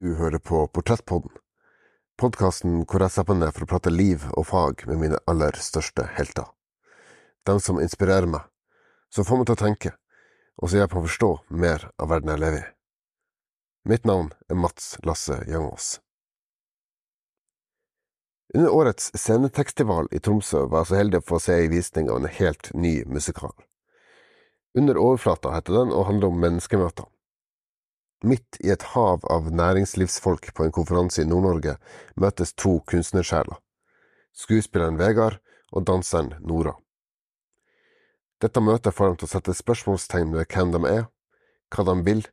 Du hører på Portrettpodden, podkasten hvor jeg setter meg ned for å prate liv og fag med mine aller største helter. De som inspirerer meg, som får meg til å tenke, og som hjelper meg å forstå mer av verden jeg lever i. Mitt navn er Mats Lasse Jangås. Under årets scenetekstival i Tromsø var jeg så heldig å få se ei visning av en helt ny musikal. Under overflata heter den og handler om menneskemøter. Midt i et hav av næringslivsfolk på en konferanse i Nord-Norge møtes to kunstnersjeler, skuespilleren Vegard og danseren Nora. Dette møtet får dem til å sette spørsmålstegn ved hvem de er, hva de vil,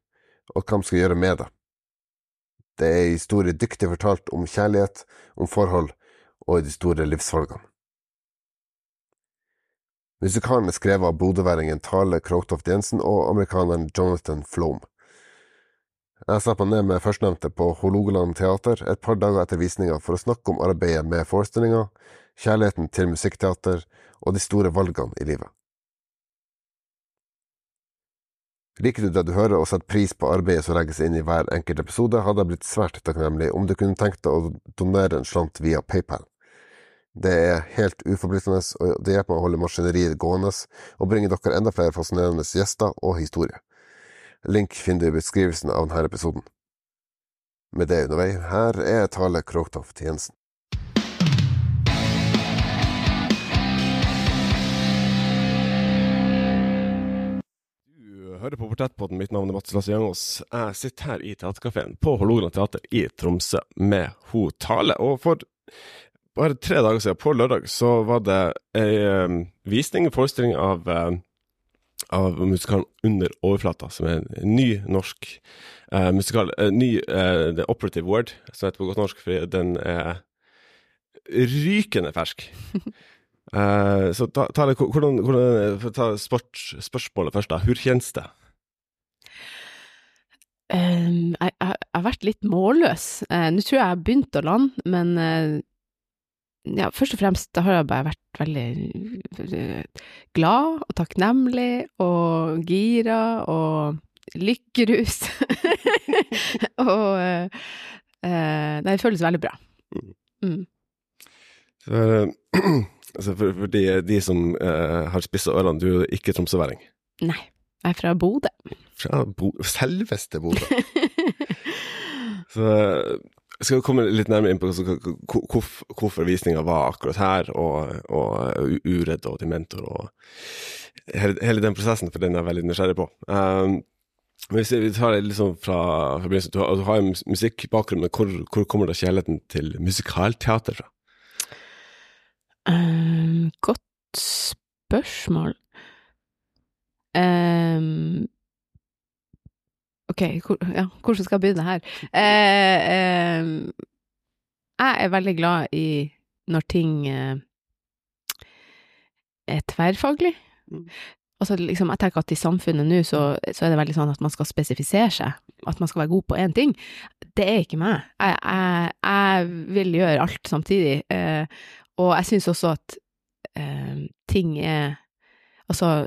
og hva de skal gjøre med det. Det er en historie dyktig fortalt om kjærlighet, om forhold og de store livsvalgene. Musikalen er skrevet av bodøværingen Tale Krogtoft Jensen og amerikaneren Jonathan Flom. Jeg meg ned med førstnevnte på Hålogaland teater et par dager etter visninga for å snakke om arbeidet med forestillinga, kjærligheten til musikkteater og de store valgene i livet. Liker du det du hører og setter pris på arbeidet som legges inn i hver enkelt episode, hadde jeg blitt svært takknemlig om du kunne tenkt deg å donere en slant via PayPal. Det er helt uforpliktende, og det hjelper meg å holde maskineriet gående og bringe dere enda flere fascinerende gjester og historier. Link finner du i beskrivelsen av denne episoden. Med det undervei, her er Tale Krogtoft Jensen. Hører på Portrettpodden. Mitt navn er Mats Lasse Jangås. Jeg sitter her i Teaterkafeen på Hålogaland teater i Tromsø med ho Tale. Og for bare tre dager siden, på lørdag, så var det ei um, visning, en forestilling av, uh, av musikalen Under overflata, som er en ny norsk uh, musikal. Uh, ny uh, The Operative Word, som heter på godt norsk, fordi den er rykende fersk. Så ta, ta det, hvordan, hvordan, ta sport, spørsmålet først, da. Hvor kjennes det? Um, jeg, jeg, jeg, har vært litt målløs. Nå tror jeg jeg har begynt å lande, men ja, først og fremst har jeg bare vært veldig glad og takknemlig og gira og lykkerus. og det føles veldig bra. Mm. For, Altså for, for de, de, som uh, har spissa ørene, du er ikke tromsøværing? Nei, jeg er fra Bodø. Fra Bo selveste Bodø. så skal komme litt nærmere inn på hvorfor, hvorfor visninga var akkurat her, og, og Uredd og Dementor, og hele, hele, den prosessen, for den er jeg veldig nysgjerrig på. Um, hvis vi tar det liksom fra, fra begynnelsen, du har, du har en musikkbakgrunn, men hvor, hvor kommer da kjærligheten til musikalteater fra? Um, godt spørsmål. Um, ok, hvor, ja, hvordan skal jeg begynne her? Eh, eh, jeg er veldig glad i når ting eh, er tverrfaglig. Mm. Altså, liksom, jeg tenker at i samfunnet nå så, så, er det veldig sånn at man skal spesifisere seg, at man skal være god på én ting. Det er ikke meg. Jeg, jeg, jeg vil gjøre alt samtidig, Eh, og jeg syns også at eh, ting er Altså,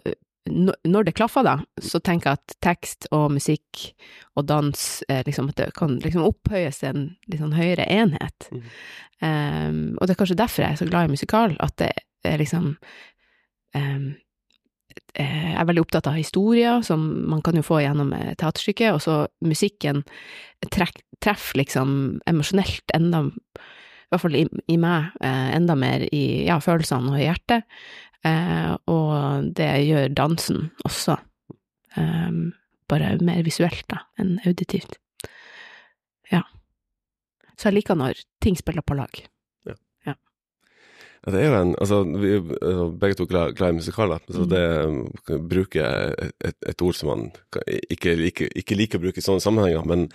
når det klaffer, da, så tenker jeg at tekst og musikk og dans liksom, at det kan liksom opphøyes til en litt sånn høyere enhet. Mm. Um, og det er kanskje derfor jeg er så glad i musikal, at det er liksom um, Jeg er veldig opptatt av historier, som man kan jo få gjennom teaterstykket, og så musikken treffer liksom emosjonelt enda i hvert fall i, i meg, eh, enda mer i ja, følelsene og i hjertet. Eh, og det gjør dansen også. Eh, bare mer visuelt, da, enn auditivt. Ja. Så jeg liker når ting spiller på lag. Ja. ja. ja det er jo en Altså, vi er altså, begge to glad, glad i musikaler, så mm. det å bruke et, et, ord som man ikke, ikke, ikke, liker å bruke i sånne sammenhenger, men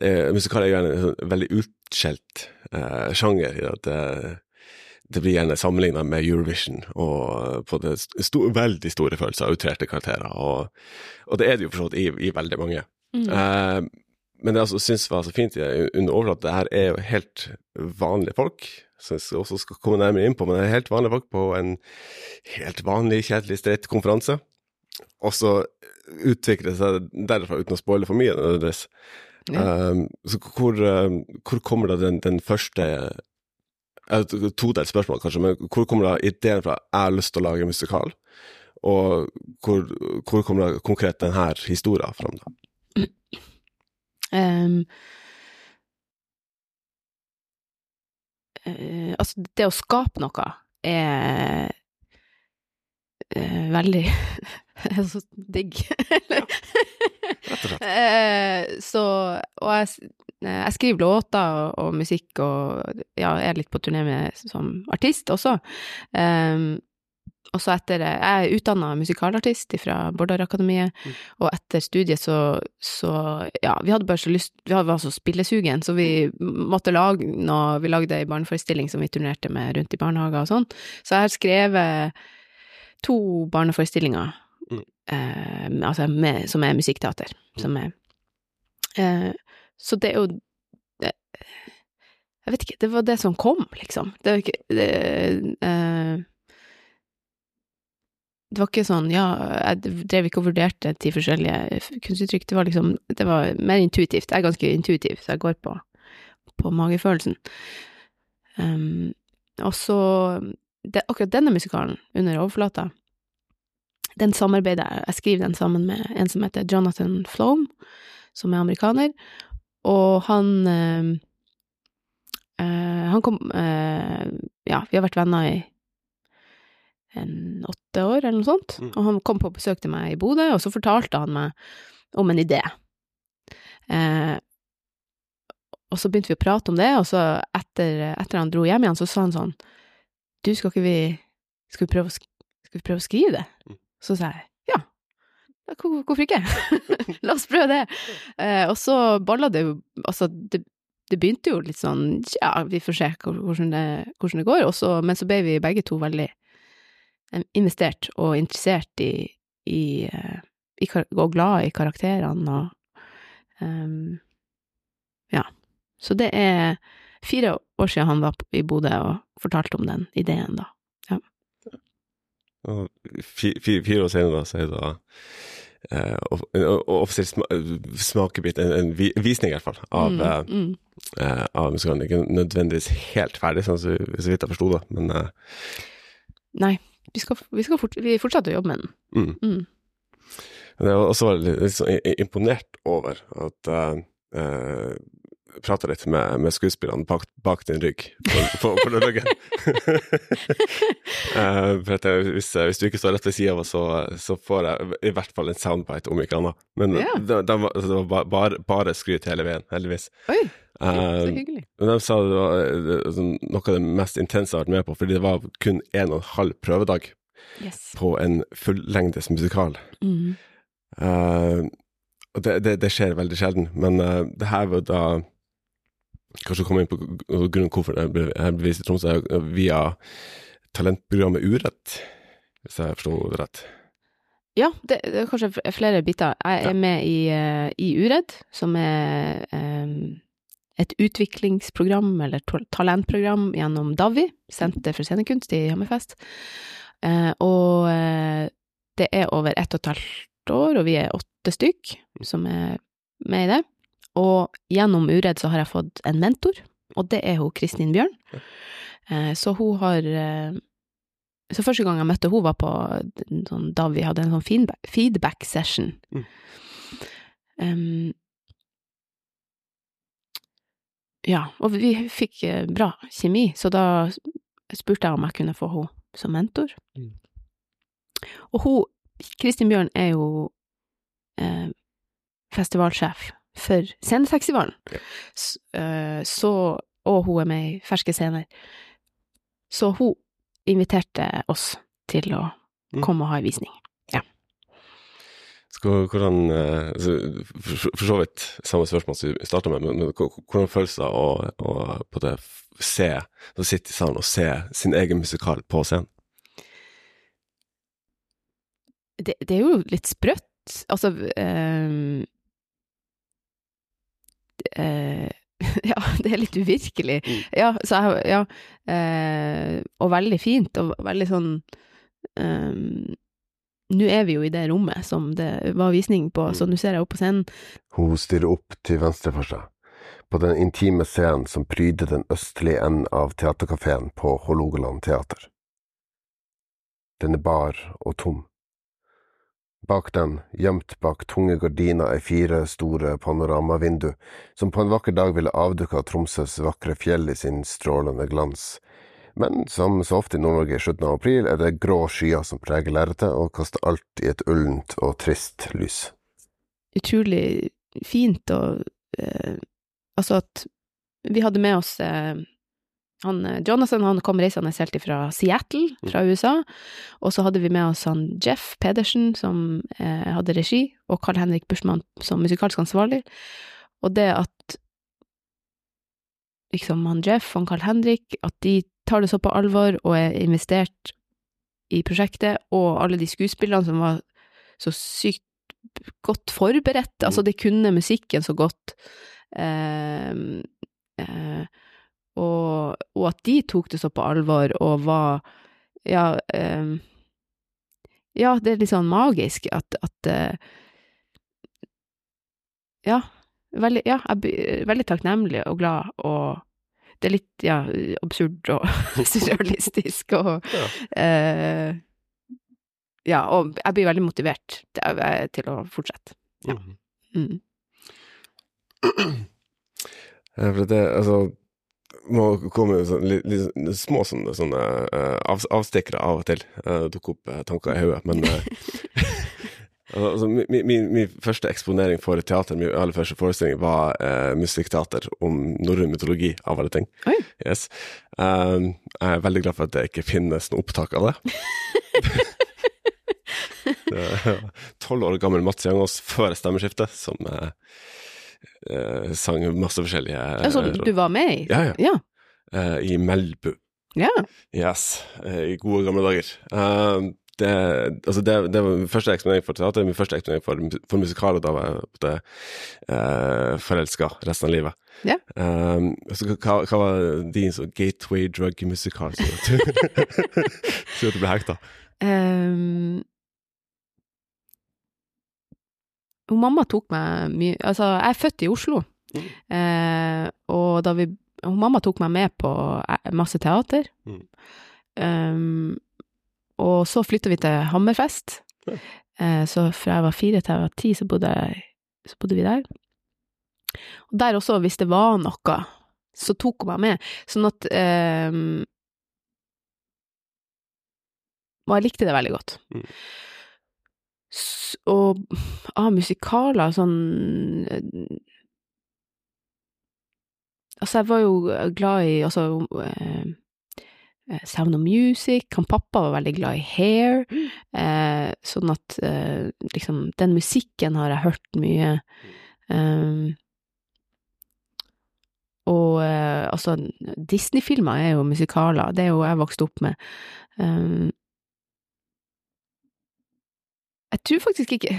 eh, musikal er jo en veldig utskjelt eh, sjanger. i at det, blir gjerne sammenligna med Eurovision, og på det sto, veldig store følelser av utrerte karakterer. Og, og, det er det jo for så vidt i, i, veldig mange. Mm. Eh, men det jeg altså syns var så fint under overflaten, det her er jo helt vanlige folk, som jeg også skal komme nærmere inn på, men det er helt vanlige folk på en helt vanlig, kjedelig, streit konferanse. Og så utvikler det seg derfra, uten å spoile for mye, nødvendigvis, Ja. Um, så hvor, um, hvor kommer da den, den første et Todelt spørsmål, kanskje, men hvor kommer da ideen fra 'jeg har lyst til å lage musikal', og hvor, hvor kommer da konkret denne historien fram? da? Um, uh, altså, det å skape noe er eh, veldig så digg. Rett og slett. Eh, så Og jeg, eh, jeg skriver låter og, og musikk og ja, er litt på turné med som artist også. Um, og så etter Jeg er utdanna musikalartist fra Bordarakademiet, og etter studiet så, så Ja, vi hadde bare så lyst Vi var så spillesugen, så vi måtte lage noe Vi lagde ei barneforestilling som vi turnerte med rundt i barnehager og sånn. Så jeg har skrevet to barneforestillinger Mm. eh, altså med, som er musikkteater. Som er eh, Så det er jo det, Jeg vet ikke, det var det som kom, liksom. Det var ikke det, eh, det var ikke sånn, ja, jeg drev ikke og vurderte ti forskjellige kunstuttrykk, det var liksom, det var mer intuitivt. Jeg er ganske intuitiv, så jeg går på, på magefølelsen. Um, og så, det, akkurat denne musikalen, Under overflata, den samarbeider jeg, jeg skriver den sammen med en som heter Jonathan Flom, som er amerikaner, og han øh, Han kom øh, Ja, vi har vært venner i en åtte år, eller noe sånt. Mm. Og han kom på besøk til meg i Bodø, og så fortalte han meg om en idé. Eh, og så begynte vi å prate om det, og så etter, etter han dro hjem igjen, så sa han sånn Du, skal ikke vi Skal vi prøve å, sk skal vi prøve å skrive det? Mm. Så sa jeg ja. Ja, Hvorfor ikke? La oss prøve det. Eh, og så balla det jo Altså, det, det begynte jo litt sånn Ja, vi får se hvordan det, hvordan det går. Og så, men så ble vi begge to veldig investert og interessert i, i, eh, i og glad i karakterene og um, Ja. Så det er fire år siden han var i Bodø og fortalte om den ideen, da. Og fi- fi- fire år senere så er det da eh, en offisiell smakebit, en, en visning i hvert fall, av, mm, eh, mm. eh, av musikalen. Ikke nødvendigvis helt ferdig, sånn så, så vidt jeg forsto det, men eh, Nei, vi, skal, vi, skal fort, vi fortsetter å jobbe med den. mm. Mm. Jeg var også litt, litt imponert over at uh, Prata litt med, med skuespillerne bak, bak din rygg på, på, på lørdagen. uh, hvis, hvis du ikke står rett ved sida av oss, så, så får jeg i hvert fall en soundbite, om ikke annet. Men Ja. det, de, var, altså, var ba- bare, bare skryt hele veien, heldigvis. Oi, Uh, men de sa det var eh, sånn, noe av det mest intense jeg har vært med på, fordi det var kun en og en halv prøvedag Yes. på en fullengdes musikal. Mm. Uh, det, det, det skjer veldig sjelden, men uh, det her var da Kanskje komme inn på grunnen hvorfor jeg ble, jeg ble vist i Tromsø, via talentprogrammet Urett, hvis jeg forsto det rett. Ja, det, det er kanskje flere biter. Jeg Ja. er med i, eh, i Uredd, som er um, et utviklingsprogram, eller talentprogram, gjennom Davi, Senter for scenekunst i Hammerfest. Uh, og uh, det er over ett og et halvt år, og vi er åtte stykk som er med i det. Og gjennom Uredd så har jeg fått en mentor, og det er hun Kristin Bjørn. Eh, så hun har eh, Så første gang jeg møtte hun var på sånn, da vi hadde en sånn feedback, session. Mm. Um, ja, og vi fikk eh, bra kjemi, så da spurte jeg om jeg kunne få henne som mentor. Mm. Og hun, Kristin Bjørn, er jo eh, festivalsjef for Scenefestivalen, Ja. Eh, så, og hun er med i Ferske scener. Så hun inviterte oss til å Mm. komme og ha en visning. Skal, hvordan, eh, for, så vidt samme spørsmål som vi starta med, men, hvordan føles det å, å på det se, å sitte i salen og se sin egen musikal på scenen? Det, det er jo litt sprøtt. Altså ehm, eh, Ja, det er litt uvirkelig. Mm. Ja, så jeg, ja eh, og veldig fint, og veldig sånn ehm, nå er vi jo i det rommet som det var visning på, så nå ser jeg opp på scenen. Hun stirrer opp til venstre for seg, på den intime scenen som pryder den østlige enden av teaterkafeen på Hålogaland teater. Den er bar og tom. Bak den, gjemt bak tunge gardiner, er fire store panoramavindu, som på en vakker dag ville avduka Tromsøs vakre fjell i sin strålende glans. Men som så ofte i Nord-Norge i slutten av april, er det grå skyer som preger lerretet og kaster alt i et ullent og trist lys. Utrolig fint og eh, Altså at vi hadde med oss eh, han, eh, Jonathan han kom reisende helt fra Seattle, fra USA, og så hadde vi med oss han Jeff Pedersen, som eh, hadde regi, og Carl Henrik Buschmann som musikalsk ansvarlig. Og det at liksom han Jeff og Carl Henrik, at de tar det så på alvor og er investert i prosjektet, og alle de skuespillerne som var så sykt godt forberedt, altså de kunne musikken så godt. Eh, eh, og, og at de tok det så på alvor og var Ja, eh, ja det er litt sånn magisk at, at eh, Ja, veldig, ja, jeg blir veldig takknemlig og glad, og det er litt ja, absurd og surrealistisk og Ja. eh, Ja, og jeg blir veldig motivert til, til å fortsette. Ja. Mm. Mm. det, altså må komme sånn, litt, litt små sånne, sånne eh, av, avstikkere av og til. Uh, dukker opp eh, tanker i hodet. Men eh, altså, min, min, min første eksponering for teater, min aller første forestilling, var uh, musikkteater om norrøn mytologi, av alle ting. Yes. Um, jeg er veldig glad for at det ikke finnes noe opptak av det. Tolv år gammel Mats Jangås før stemmeskiftet, som eh, sang masse forskjellige Altså, eh, du var med i? Ja, ja. Ja. eh, I Melbu. ja. Yes, eh, i gode gamle dager. Eh, det, altså det, det var min første eksponering for teater, min første eksponering for, for musikaler. Da var jeg uh, forelska resten av livet. Ja. Um, så hva, hva var din sånn gateway drug-musikal som gjorde at du- ble hekta? Ehm, hun mamma tok meg mye Altså, jeg er født i Oslo, Mm. eh, og da vi hun Mamma tok meg med på eh, masse teater. Mm. Um, og så flytta vi til Hammerfest. Ja. Eh, så fra jeg var fire til jeg var ti, så bodde, jeg, så bodde vi der. Og der også, hvis det var noe, så tok hun meg med. Sånn at um, Og jeg likte det veldig godt. Mm. Og av musikaler sånn eh, Altså, jeg var jo glad i altså eh, eh, Sound of Music. Han pappa var veldig glad i Hair. Eh, sånn at eh, liksom Den musikken har jeg hørt mye. Og eh, altså, Disney-filmer er jo musikaler. Det er jo jeg vokste opp med. Jeg tror faktisk ikke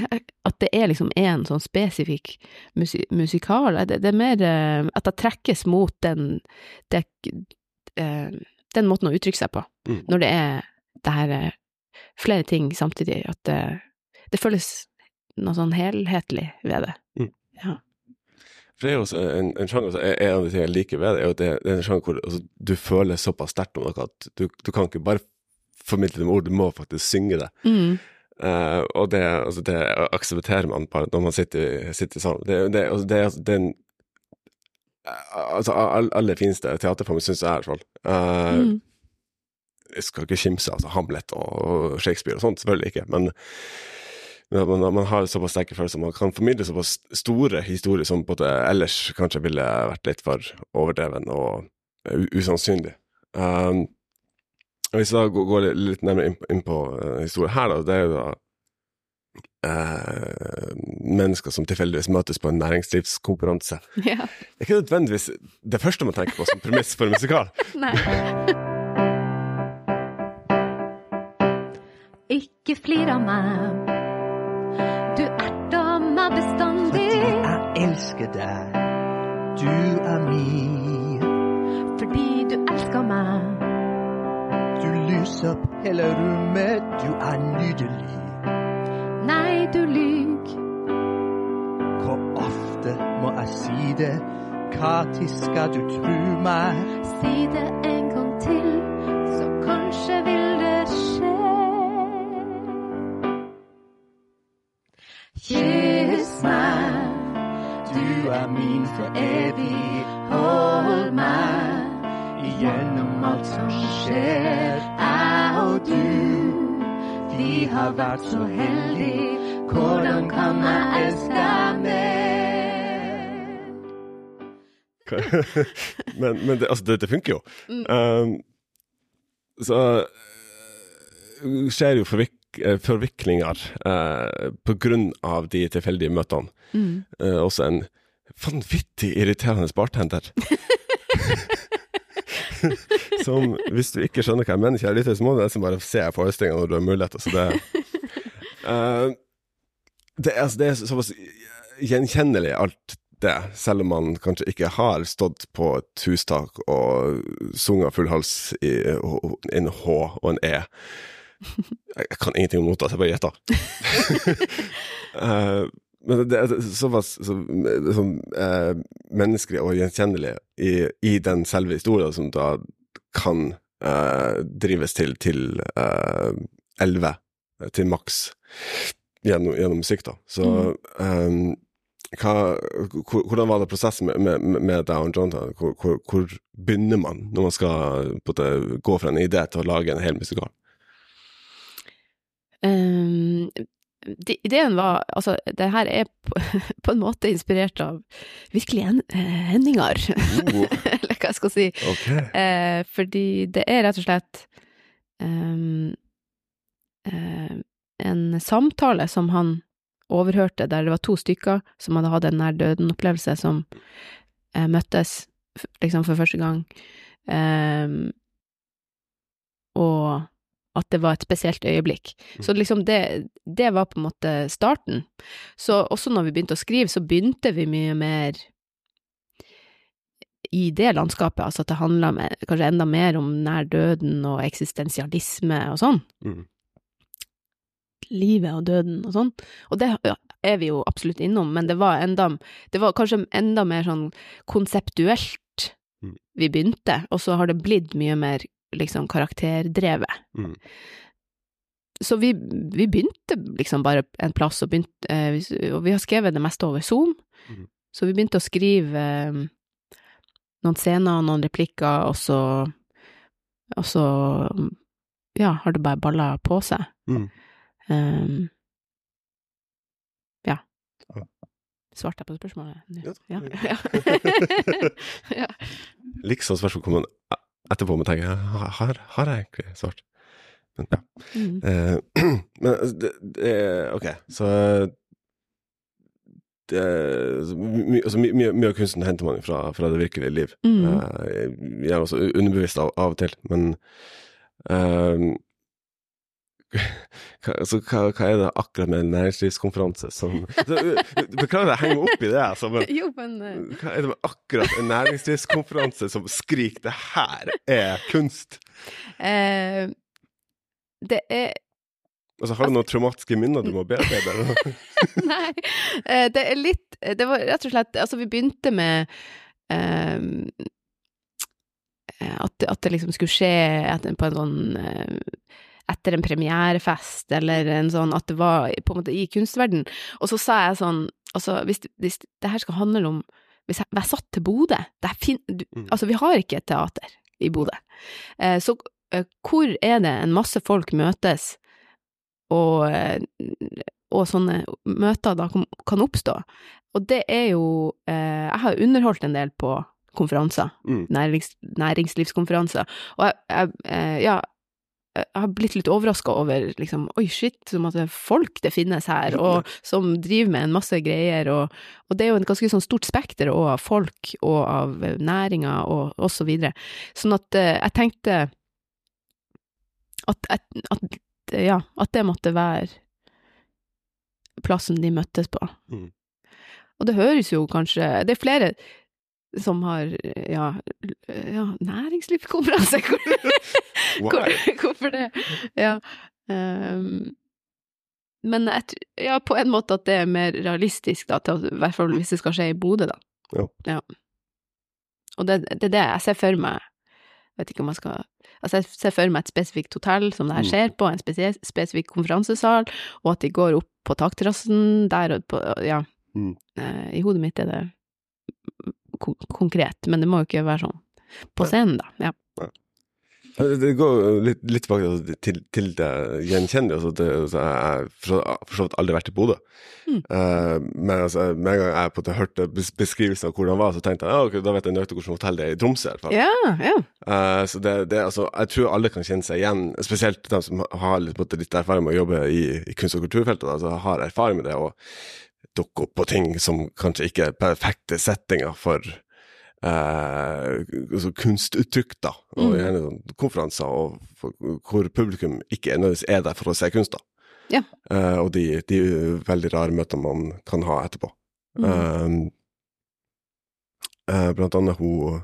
at det er liksom én sånn spesifikk musik musikal. Det, det er mer eh, at jeg trekkes mot den det, eh, den måten å uttrykke seg på, Mm. når det er det her eh, flere ting samtidig. At det, det føles noe sånn helhetlig ved det. For det er jo en, en sjanger, er- En av de tingene jeg liker ved det, er jo at det, det er en sjanger hvor altså, du føler såpass sterkt om noe at du, du kan ikke bare formidle det med ord, du må faktisk synge det. Mm. Eh, og det, altså, det aksepterer man bare når man sitter, sitter sammen. Det, det, altså, det, altså, den altså, all- aller fineste teaterformen, syns jeg, i hvert fall. Uh, Mm. Jeg skal ikke kimse altså Hamlet og Shakespeare og sånt, selvfølgelig ikke, men man, man har såpass sterke følelser, man kan formidle såpass store historier som både ellers kanskje ville vært litt for overdreven og usannsynlig. Um, hvis vi da går, litt nærmere inn, inn på uh, historien her, da, det er jo da eh, mennesker som tilfeldigvis møtes på en næringslivskonkurranse. Ja. Det er ikke nødvendigvis det første man tenker på som premiss for en musikal. Ikke flir av meg. Du erter meg bestandig. Jeg elsker deg, du er min. Fordi du elsker meg. Du opp hele rommet, du er nydelig. nei, du lyg. Hvor ofte må jeg si det? Når skal du tru meg? Si det en gang til, så kanskje vil det skje. Kyss meg, Du er min for evig. hold meg. Igjennom alt som skjer. Jeg og du, Vi har vært så heldige. hvordan kan jeg elske mer? men men det, altså, det, det funker jo. Um, så uh, skjer jo forvik eh, forviklinger uh, på grunn av de tilfeldige møtene. Mm. Uh, også en vanvittig irriterende bartender. Som, hvis du ikke skjønner hva jeg mener, kjære lytter, så må du nesten bare se forestillinga når du har mulighet. Altså det, uh, det, altså, det er såpass gjenkjennelig alt det, selv om man kanskje ikke har stått på et hustak og sunget full hals i en H og en E. Jeg kan ingenting om noter, så jeg bare gjetter. Eh, men det er såpass så, sånn, eh, menneskelig og gjenkjennelig i, i den selve historien som da kan eh, drives til til elleve, til maks, gjennom, gjennom musikk, da. Så eh, hva, hvordan var det prosessen med, med, med deg og Jonathan? Hvor, hvor, hvor begynner man når man skal på en gå fra en idé til å lage en hel musikal? Um, de, ideen var Altså, det her er på, på en måte inspirert av virkelige en, eh, hendinger, Oh, eller hva jeg skal si. ok. Eh, fordi det er rett og slett um, eh, en samtale som han overhørte, der det var to stykker som hadde hatt en nær døden-opplevelse, som eh, møttes liksom for første gang, og at det var et spesielt øyeblikk. Så liksom det, det var på en måte starten. Så også når vi begynte å skrive, så begynte vi mye mer i det landskapet, altså at det handla kanskje enda mer om nær døden og eksistensialisme og sånn. Mm. Livet og døden og sånn. Og det er vi jo absolutt innom, men det var enda Det var kanskje enda mer sånn konseptuelt Mm. vi begynte, og så har det blitt mye mer liksom karakterdrevet. Mm. Så vi, vi begynte liksom bare en plass, og, begynte, eh, og vi har skrevet det meste over Zoom. Mm. Så vi begynte å skrive eh, noen scener noen replikker, og så Og så ja, har det bare balla på seg. Mm. Um, ja. Svarte jeg på spørsmålet? Ja, Ja. ja. Liksom spørsmålet etterpå, må tenker har, har jeg egentlig svart? Men ja. Mm. Eh, men altså, det, det Ok, så det, så my, altså, my, mye, mye av kunsten henter man fra, fra det virkelige liv. Mm. Eh, er også underbevisst av, av og til, men eh, altså, hva, hva er det akkurat med en næringslivskonferanse som så, uh, Beklager jeg henger opp i det, altså, men Jo, men eh, hva er det med akkurat en næringslivskonferanse som skriker 'det her er kunst'? eh, Det er Altså, har du noen traumatiske minner du må bearbeide? Nei, eh, det er litt Det var rett og slett Altså, vi begynte med eh, at, at det liksom skulle skje på en sånn eh, etter en premierefest, eller en sånn at det var på en måte i kunstverden. Og så sa jeg sånn Altså, hvis, hvis det her skal handle om Hvis jeg, jeg satt til Bodø fin, du, Mm. Altså, vi har ikke et teater i Bodø. Eh, så eh, hvor er det en masse folk møtes, og, eh, og sånne møter da kan, kan oppstå? Og det er jo eh, Jeg har underholdt en del på konferanser, Mm. nærings, næringslivskonferanser, og jeg, jeg eh, ja, jeg har blitt litt overraska over liksom, oi, shit, som at det er folk det finnes her, og som driver med en masse greier, og, og det er jo en ganske sånn stort spekter også av folk og av eh, næringer og, og så videre. Sånn at eh, jeg tenkte at, at, at, ja, at det måtte være plassen de møttes på. Mm. Og det høres jo kanskje Det er flere som har ja, ja næringslivskonferanse, hvor, hvor, hvorfor det? Ja. Um, men jeg, ja, på en måte at det er mer realistisk, da, til, i hvert fall hvis det skal skje i Bodø, da. Ja. Og det, det er det jeg ser for meg, vet ikke om jeg skal Altså, jeg ser for meg et spesifikt hotell som det her Mm. skjer på, en spesie- spesifikk konferansesal, og at de går opp på takterrassen der og på Ja. Mm. Eh, I hodet mitt er det konkret, men det må jo ikke være sånn på scenen, da. Ja. Det det går litt, litt tilbake til, til det gjenkjennelige. Altså det, altså jeg har for så vidt aldri vært i Bodø. Mm. Uh, men altså, med en gang jeg på det hørte beskrivelsen av hvordan det var, så tenkte jeg ja, ok, da vet jeg nøyaktig hvilket hotell det er i Tromsø. i hvert fall. ja, ja. Eh, så det, det, altså, jeg tror alle kan kjenne seg igjen, spesielt de som har litt, måte litt erfaring med å jobbe i, i kunst- og kulturfeltet, altså har erfaring med det, og dukke opp på ting som kanskje ikke er perfekte settinger for eh, altså kunstuttrykk, da, og Mm. gjerne sånn konferanser, og for, hvor publikum ikke nødvendigvis er der for å se kunst, da. Ja. Eh, og de, de veldig rare møtene man kan ha etterpå. Mm. Eh, eh, blant annet hun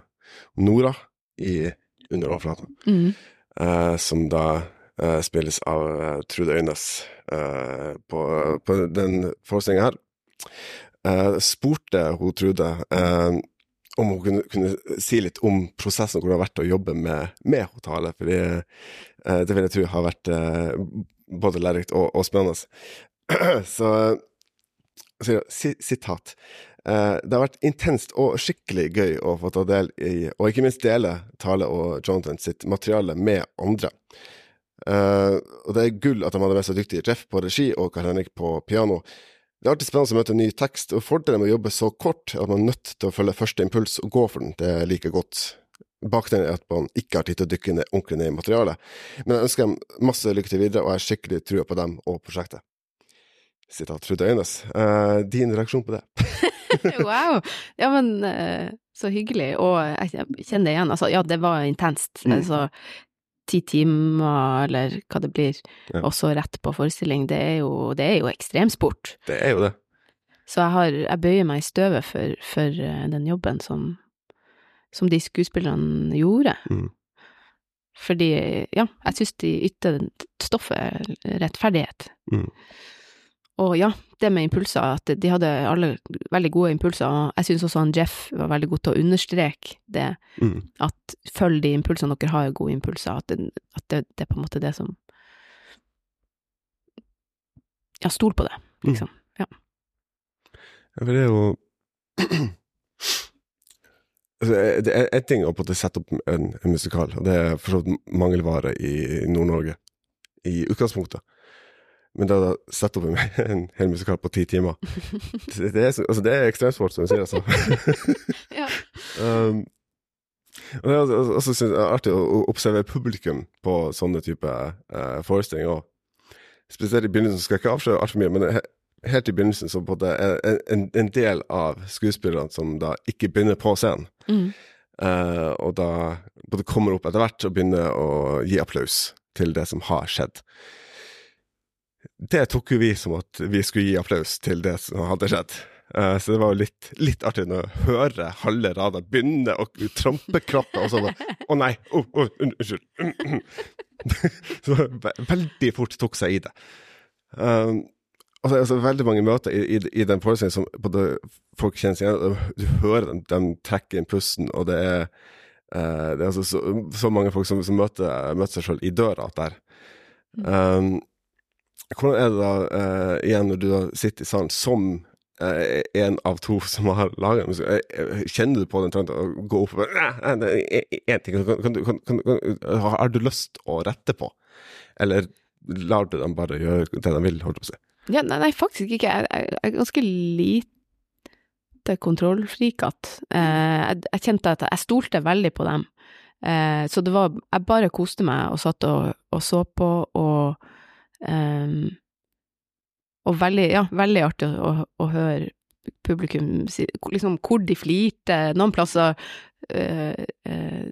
Nora i Under overflaten, Mm. eh, som da eh, spilles av eh, Trude Øynes på, på den forestillinga her. Eh, spurte hun Trude eh, om hun kunne, kunne si litt om prosessen, hvordan det har vært å jobbe med, med Hotale. For det, eh, det vil jeg tro har vært både lærerikt og, og spennende. Så sitat. Det har vært intenst og skikkelig gøy å få ta del i, og ikke minst dele Tale og Jonathan sitt materiale med andre. Og det er gull at de hadde med seg dyktige Jeff på regi og Karl Henrik på piano. Det er alltid spennende å møte en ny tekst, og fordelen med å jobbe så kort er at man er nødt til å følge første impuls og gå for den. Det er like godt. Bakdelen er at man ikke har tid til å dykke ned, ordentlig ned i materialet. Men jeg ønsker dem masse lykke til videre, og jeg har skikkelig trua på dem og prosjektet. Sitat Trude Øynes. Eh, din reaksjon på det? Wow! Ja, men eh, så hyggelig, og jeg kjenner det igjen. Altså, ja, det var intenst. Mm. Altså, ti timer, eller hva det blir, Ja. og så rett på forestilling, det er jo, det er jo ekstremsport. Det er jo det. Så jeg har, jeg bøyer meg i støvet for, for eh, den jobben som, som de skuespillerne gjorde. Mm. Fordi, ja, jeg syns de ytter stoffet rettferdighet. Mm. Og ja, det med impulser, at de hadde alle veldig gode impulser, og jeg syns også han Jeff var veldig god til å understreke det, Mm. at følg de impulsene dere har, gode impulser, at det, at det, det er på en måte det som Ja, stol på det, liksom. Ja, for det er jo altså, Det er en ting å på en måte sette opp en, en musikal, og det er for så vidt mangelvare i Nord-Norge i utgangspunktet. Men da å sette opp en, en hel musikal på ti timer Det, det, er, så- altså, det er ekstremsport, som du sier, altså. Ja. um, og det er også, også synes jeg artig å observere publikum på sånne type uh, forestillinger òg. Spesielt i begynnelsen, skal jeg ikke avsløre altfor mye, men he, helt i begynnelsen så er en, en, en del av skuespillerne som da ikke begynner på scenen, Mm. Uh, og da både kommer opp etter hvert og begynner å gi applaus til det som har skjedd. Det tok jo vi som at vi skulle gi applaus til det som hadde skjedd. Eh, så det var jo litt, litt artig å høre halve rada begynne å trampeklappe, og så bare Å nei! Oh, oh, unnskyld. så ve- veldig fort tok seg i det. Um, altså, altså, veldig mange møter i, i, i den forestillingen som både folk kjenner seg igjen Du hører dem, de trekker inn pusten, og det er, uh, det er altså så, så mange folk som, som møter, møter seg sjøl i døra der. Um, hvordan er det da, uh, igjen, når du da sitter i salen som uh, en av to som har laga musikk, kjenner du på den trangen å gå opp og bare «Nei, én ting, kan, kan, kan, har du lyst å rette på? Eller lar du dem bare gjøre det de vil, holdt jeg på å si? Ja, nei, nei, faktisk ikke. Jeg, jeg, jeg er ganske lite kontrollfrikatt. Eh, jeg, jeg kjente at jeg stolte veldig på dem. Eh, så det var Jeg bare koste meg og satt og, og så på, og ehm, Og veldig, ja, veldig artig å, å høre publikum si liksom hvor de flirte. Noen plasser eh, eh,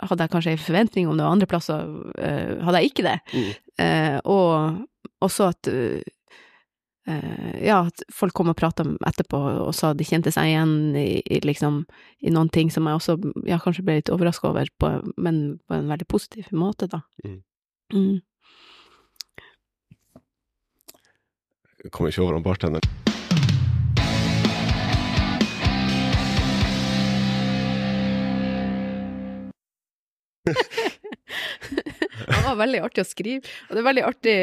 hadde jeg kanskje en forventning om det, og andre plasser eh, hadde jeg ikke det. Mm. Uh, og også at ja, at folk kom og prata etterpå og sa de kjente seg igjen i, i liksom i noen ting som jeg også ja, kanskje ble litt overraska over, på, men på en veldig positiv måte, da. Mm. Mm. Kommer ikke over han bartenderen. det var veldig artig å skrive, og det er veldig artig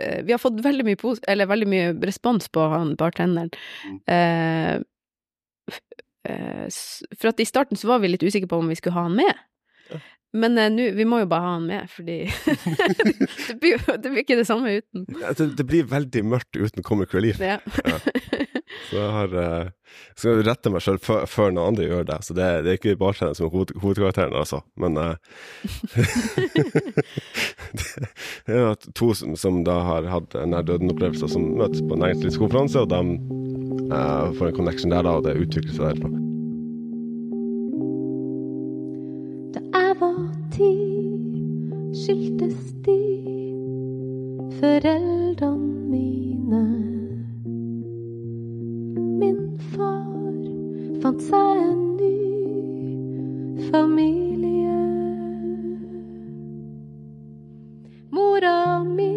eh, Vi har fått veldig mye, eller veldig mye respons på han bartenderen. Eh, eh, for at i starten så var vi litt usikre på om vi skulle ha han med. Men eh, nå, vi må jo bare ha han med, fordi det, blir, jo- det blir ikke det samme uten. Ja, Det, det blir veldig mørkt uten Comic Relief. Ja. Så jeg har eh, skal rette meg sjøl før, før noen andre gjør det. Så det, det er ikke bartenderen som er hoved, hovedkarakteren, altså. Men eh, Det er jo to som, som da har hatt nær døden-opplevelser, som møtes på en næringspolitisk konferanse, og de eh, får en connection der, da, og det utvikler seg derfra. Var ti, skiltes de, foreldrene mine. Min far fant seg en ny familie. Mora mi,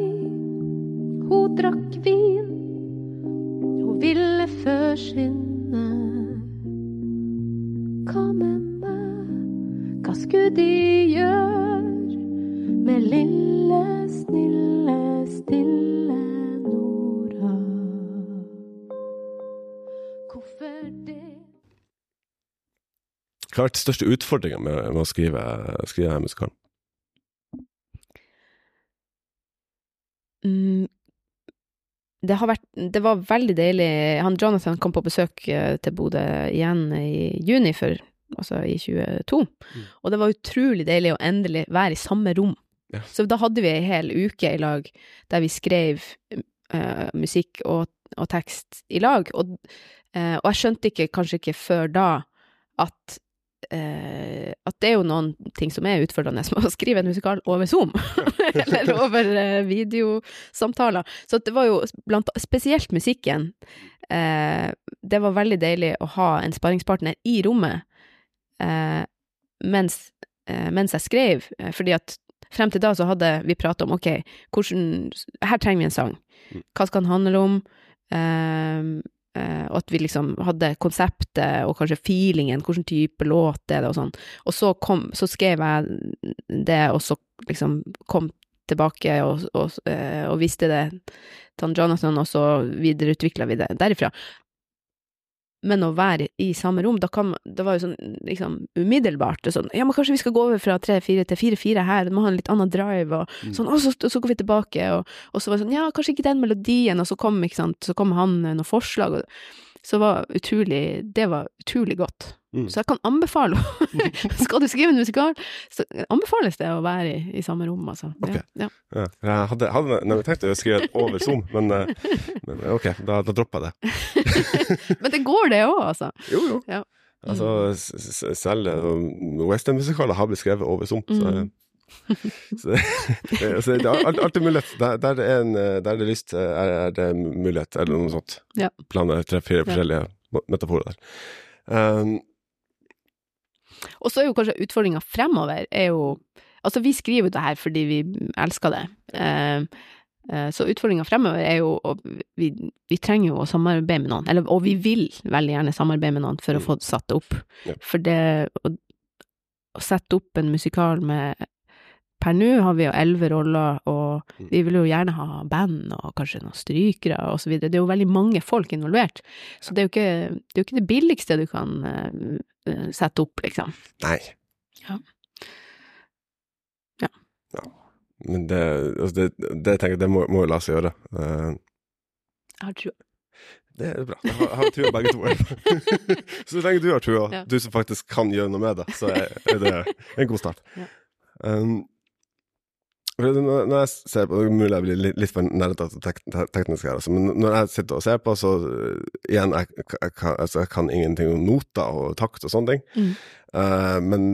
hun drakk vin. Hun ville forsvinne. Hva Skulle de gjøre med lille, snille, stille Nora? Hvorfor det? Hva har vært største utfordringa med, med å skrive, skrive denne musikalen? Mm, det har vært Det var veldig deilig Han Jonathan kom på besøk eh, til Bodø igjen i juni for Altså i 22. Og det var utrolig deilig å endelig være i samme rom. Ja. Så da hadde vi ei hel uke i lag der vi skrev uh, musikk og, og tekst i lag. Og, uh, og jeg skjønte ikke, kanskje ikke før da, at Uh, at det er jo noen ting som er utfordrende med å skrive en musikal over Zoom, eller over uh, videosamtaler. Så det var jo blant, spesielt musikken. Uh, det var veldig deilig å ha en sparringspartner i rommet mens, eh, mens jeg skrev, eh, fordi at frem til da så hadde vi pratet om ok, hvordan, her trenger vi en sang. Hva skal den handle om? Eh, eh, og at vi liksom hadde konseptet og kanskje feelingen, hvilken type låt er det og sånn. Og så, kom, så skrev jeg det, og så liksom kom tilbake og, og, eh, og visste det til Jonathan, og så videreutvikla vi det derifra. Men å være i samme rom, da kan Det var jo sånn liksom umiddelbart sånn Ja, men kanskje vi skal gå over fra 3-4 til 4-4 her, du må ha en litt annen drive, og sånn, og så, så går vi tilbake, og, og så var det sånn Ja, kanskje ikke den melodien, og så kom, ikke sant, så kom han med noen forslag, og så var utrolig Det var utrolig godt. Mm. Så jeg kan anbefale Skal du skrive en musikal, så anbefales det å være i, i samme rom, altså. Ok. Ja, ja. Jeg hadde, hadde nemlig tenkt å skrive over Zoom, men, eh, men ok, da, da droppa jeg det. Men det går, det òg, altså. Jo, jo. Ja. Altså, s- s- selv eh, westernmusikaler har blitt skrevet over Zoom, så, Mm. så, altså, det er alltid mulighet. Der, der, det er en, eh, der det er lyst, eh, er, er det mulighet, eller noe sånt. Ja. Blande tre-fire forskjellige metaforer der. Um, Og så er jo kanskje utfordringa fremover er jo Altså, vi skriver jo det her fordi vi elsker det. Eh, eh, så utfordringa fremover er jo å vi, vi trenger jo å samarbeide med noen, eller, og vi vil veldig gjerne samarbeide med noen for å få satt det opp. Ja. For det å, å sette opp en musikal med Per nå har vi jo elleve roller, og Mm. vi vil jo gjerne ha band og kanskje noen strykere og så videre. Det er jo veldig mange folk involvert, så det er jo ikke det, er jo ikke det billigste du kan eh, sette opp, liksom. nei. Ja. Ja. Ja. Men det, altså det, det tenker jeg det må, må jo la seg gjøre. Uh, Jeg har trua. Det er bra. Jeg har, jeg har trua begge to. så lenge du har trua, Ja. du som faktisk kan gjøre noe med det, så er, det en god start. Ja. Um, når jeg ser på, det er mulig jeg blir litt, litt for nerdete tek, teknisk her, altså, men når jeg sitter og ser på, så uh, igjen, jeg, jeg, kan, altså, jeg kan ingenting om noter og takt og sånne ting. Mm. Uh, men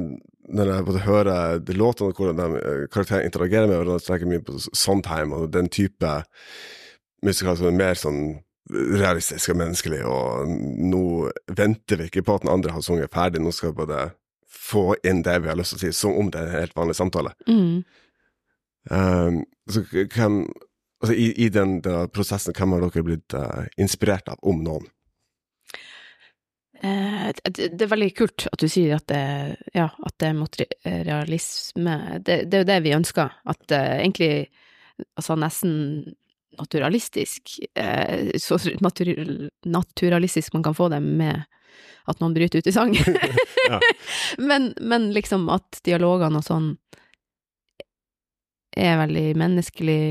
når jeg både hører de låtene og hvordan de, uh, karakterene interagerer med hverandre, så tenker jeg mye på Sondheim og den type musikal som er mer sånn realistisk og menneskelig, og nå venter vi ikke på at den andre har sunget ferdig, nå skal vi bare få inn det vi har lyst til å si, som om det er en helt vanlig samtale. Mm. Um, så hvem altså i, i den, den prosessen, hvem har dere blitt uh, inspirert av, om noen? Eh, det, det er veldig kult at du sier at det, ja, at det er materialisme. Det, det er jo det vi ønsker. At eh, egentlig altså nesten naturalistisk eh, Så natur, naturalistisk man kan få det med at noen bryter ut i sang. Ja. men, men liksom at dialogene og sånn er veldig menneskelig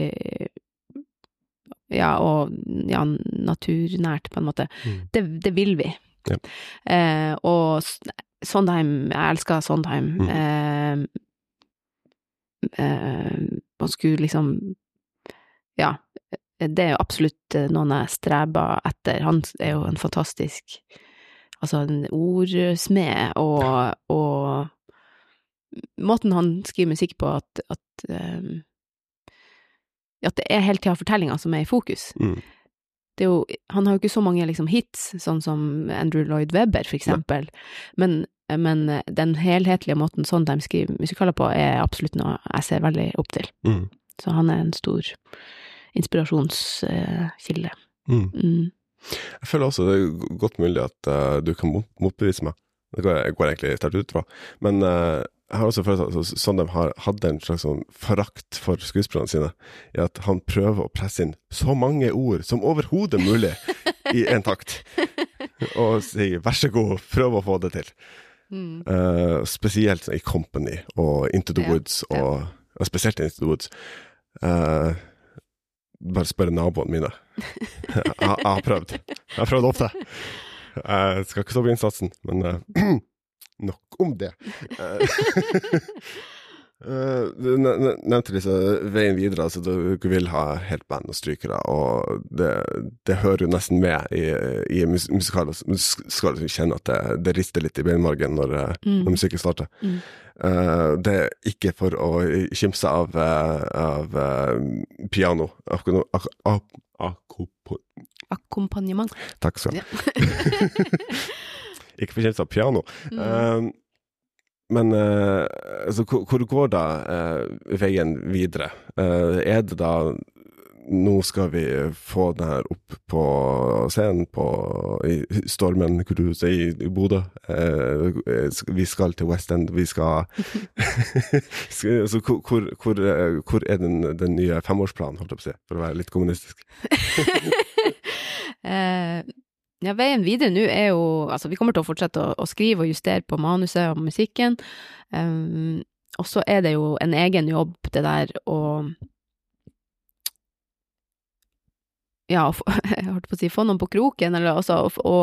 ja, og ja, naturnært, på en måte. Mm. Det, det vil vi. Ja. Eh, og Sondheim, jeg elsker Sondheim. Mm. Eh, eh, man skulle liksom Ja, det er jo absolutt noen jeg streber etter. Han er jo en fantastisk Altså en ordsmed, og, og måten han skriver musikk på, at, at um, at det er hele tida fortellinga som er i fokus. Mm. Jo, han har jo ikke så mange liksom, hits, sånn som Andrew Lloyd Webber, for eksempel, men, men den helhetlige måten Sondheim skriver musikaler på, er absolutt noe jeg ser veldig opp til. Mm. Så han er en stor inspirasjonskilde. Mm. Mm. Jeg føler også det er godt mulig at uh, du kan motbevise meg. Det går jeg, går egentlig sterkt ut fra. Men eh, jeg har også følt at altså, Sondheim har hatt en slags sånn forakt for skuespillerne sine, i at han prøver å presse inn så mange ord som overhodet mulig i en takt. Og sier 'vær så god, prøv å få det til'. Mm. Uh, spesielt i Company og Into the Ja, Woods, og, og spesielt Into the Woods. Uh, bare spørre naboene mine. Jeg, jeg har prøvd. Jeg har prøvd ofte. Jeg skal ikke stå på innsatsen, men eh, nok om det. Eh, eh, du ne- ne- nevnte disse veien videre, altså du vil ha helt band og strykere, og det, det hører jo nesten med i, i musikaler. Skal du kjenne at det, det rister litt i beinmargen når, eh, Mm. når musikken starter. Mm. Uh, det er ikke for å kimse av, av uh, piano. Akkompagnement. Takk skal du ha. ikke for kimse av piano. Mm. Eh, men eh, altså, hvor, hvor går da uh, veien videre? Uh, er det da nå skal vi få den her opp på scenen på, i Stormen cruise i, i Bodø. Eh, vi skal til West End, vi skal altså, hvor, hvor, hvor er den, den nye femårsplanen, holdt jeg på å si, for å være litt kommunistisk? Eh, ja, veien videre nå er jo Altså, vi kommer til å fortsette å, å skrive og justere på manuset og musikken. Um, og så er det jo en egen jobb, det der å Ja, å få, jeg holdt på å si, få noen på kroken, eller altså å, å,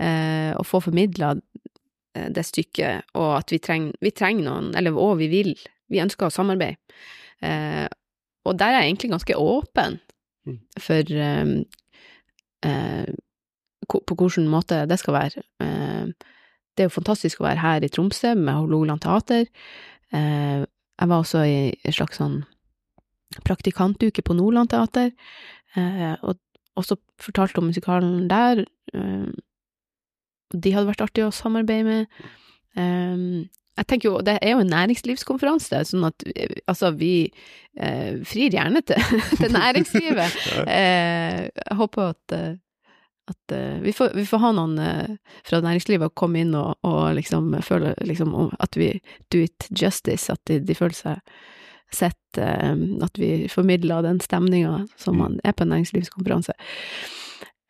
eh, å få formidla det stykket, og at vi trenger, vi trenger noen, eller og vi vil, vi ønsker å samarbeide. Uh, og der er jeg egentlig ganske åpen Mm. for um, eh, ko- på hvilken måte det skal være. Eh, det er jo fantastisk å være her i Tromsø med Hålogaland teater. Eh, jeg var også i en slags sånn praktikantuke på Nordland teater, eh, og også fortalte om musikalen der. De hadde vært artig å samarbeide med. Jeg tenker jo, Det er jo en næringslivskonferanse, sånn at altså, vi eh, frir gjerne til, til næringslivet. Eh, jeg håper at, eh, at uh, vi, får, vi får ha noen uh, fra næringslivet å komme inn og, og liksom føle liksom, at vi do it justice, at de, de føler seg sett, uh, at vi formidler den stemninga som Mm. man er på en næringslivskonferanse.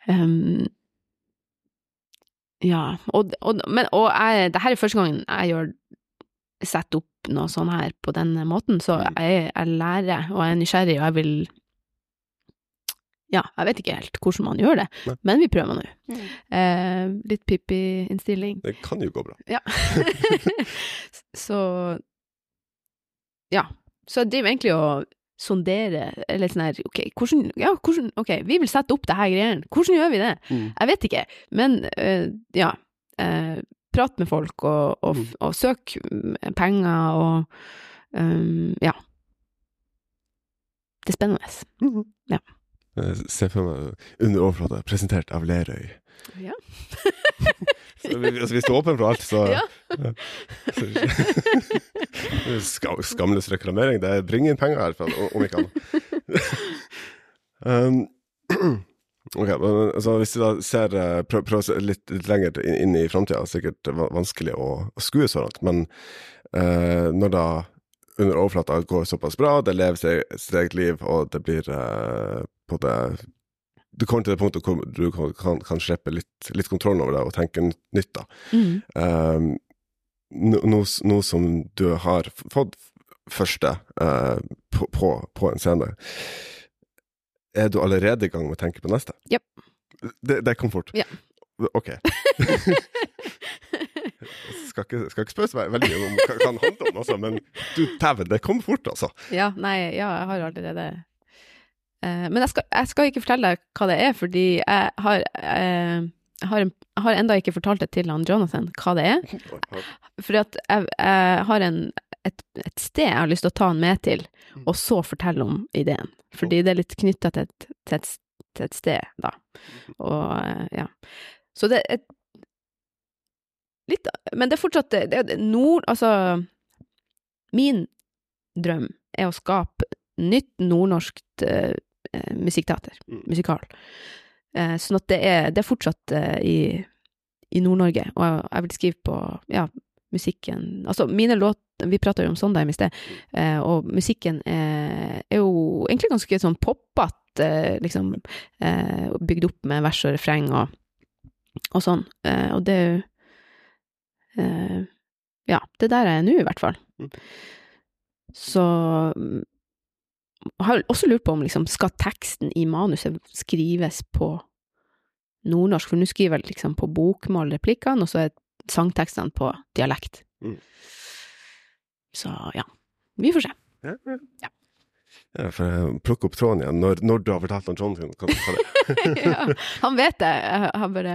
Um, ja, og, og, men, og jeg, det her er første gangen jeg gjør setter opp noe sånn her på denne måten, så Mm. jeg, jeg lærer, og jeg er nysgjerrig, og jeg vil Ja, jeg vet ikke helt hvordan man gjør det, Nei. men vi prøver nå. Eh, litt Pippi-innstilling. Det kan jo gå bra. Ja. så Ja. Så jeg driver egentlig og sonderer, eller sånn her, ok, hvordan, ja, hvordan, ok, vi vil sette opp det her greiene, hvordan gjør vi det? Mm. Jeg vet ikke, men eh, ja, eh, prat med folk og, og, Mm. og søk mm, penger og um, ja. Det er spennende. Ja. Eh, Se for meg under overflata, presentert av Lerøy. Ja. Så vi- altså, du er åpen for alt, så Ja. så- Skamløs reklamering. Det bringer inn penger herfra, om ikke annet. Um, ok, men altså, Hvis vi da ser prøver prøv, å se litt, litt lenger inn, inn i framtida, sikkert vanskelig å, å skue så langt, men uh, når da under overflata går såpass bra, det lever sitt sitt eget liv, og det blir eh, på det Du kommer til det punktet hvor du kan, kan, kan slippe litt, litt kontrollen over det og tenke nytt, da. Mm. Nå, no, no, no som du har fått første uh, på, på, på en scene, er du allerede i gang med å tenke på neste? Yep. Det, det kom fort? Ja. Ok. skal ikke, skal ikke spørre meg veldig om hva det handler om, altså, men du dæven, det kom fort, altså. Ja, nei, ja, jeg har allerede Men jeg skal, jeg skal ikke fortelle deg hva det er, fordi jeg har eh, jeg har, har enda ikke fortalt det til han Jonathan hva det er. Fordi at jeg, jeg har en, et, et sted jeg har lyst til å ta han med til, og så fortelle om ideen. Fordi det er litt knytta til, til, til et sted, da. Og eh, ja. Så det er et Litt Men det er fortsatt det, er nord... Altså Min drøm er å skape nytt nordnorskt eh, musikkteater, Mm. musikal. Eh, sånn at det er, det er fortsatt eh, i, i Nord-Norge, og jeg, jeg vil skrive på ja, musikken Altså, mine låter Vi prata jo om Sondheim i sted, eh, og musikken er, er jo egentlig ganske sånn poppete, eh, liksom, eh, bygd opp med vers og refreng og, og sånn. Eh, og det er jo eh, Ja, det er der jeg er nå, i hvert fall. Mm. Så mm, jeg har også lurt på om liksom, skal teksten i manuset skrives på nordnorsk, for nå skriver jeg liksom på bokmål replikkene, og så er sangtekstene på dialekt. Mm. Så ja, vi får se. Ja, ja. Ja, for plukke opp tråden igjen når, når du har fortalt han Jonathan hva, det er. ja, han vet det, han bare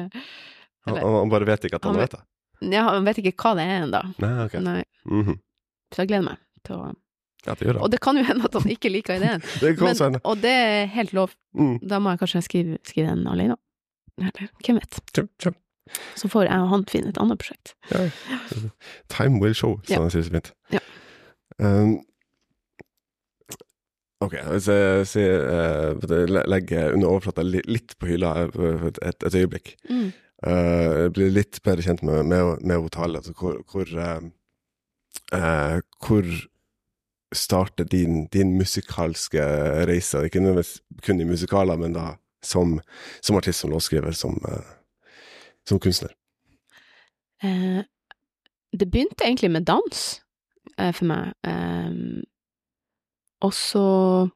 Han, han bare vet ikke at han, Han vet det. ja, Han vet ikke hva det er ennå. Nei, ok. Nei, Mhm. så jeg gleder meg til å Ja, det gjør han. Og det kan jo hende at han ikke liker ideen, Det kan men, hende. og det er helt lov. Mm. Da må jeg kanskje skrive, skrive den alene. Eller hvem vet. Kjem, kjem. Så får jeg og han finne et annet prosjekt. Ja. Time will show, Ja. som han sier så fint. Ja. Um, ok, hvis jeg sier uh, legger under overflata litt på hylla eh, et, et, øyeblikk. Mm. Uh, blir litt bedre kjent med, med, med Tale. Altså hvor, hvor, uh, eh, hvor starter din, din musikalske reise? Ikke nødvendigvis kun i musikaler, men da som, som artist, som låtskriver, som, eh, som kunstner. Eh, det begynte egentlig med dans eh, for meg. Eh, og så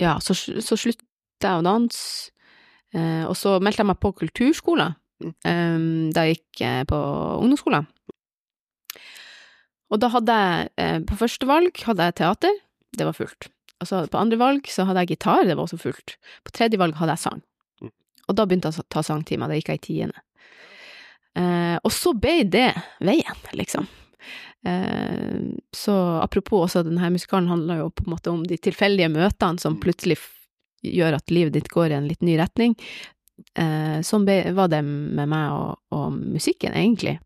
Ja, så, så sluttet jeg å danse. Eh, og så meldte jeg meg på kulturskolen eh, da jeg gikk på ungdomsskolen. Og da hadde jeg eh, På første valg hadde jeg teater, det var fullt. Og så på andre valg så hadde jeg gitar, det var også fullt. På tredje valg hadde jeg sang. Og da begynte jeg å ta sangtimer, da gikk jeg i tiende. Eh, og så ble det veien, liksom. Eh, så apropos også, denne musikalen handler jo på en måte om de tilfeldige møtene som plutselig f gjør at livet ditt går i en litt ny retning. Eh, sånn var det med meg og, og musikken, egentlig.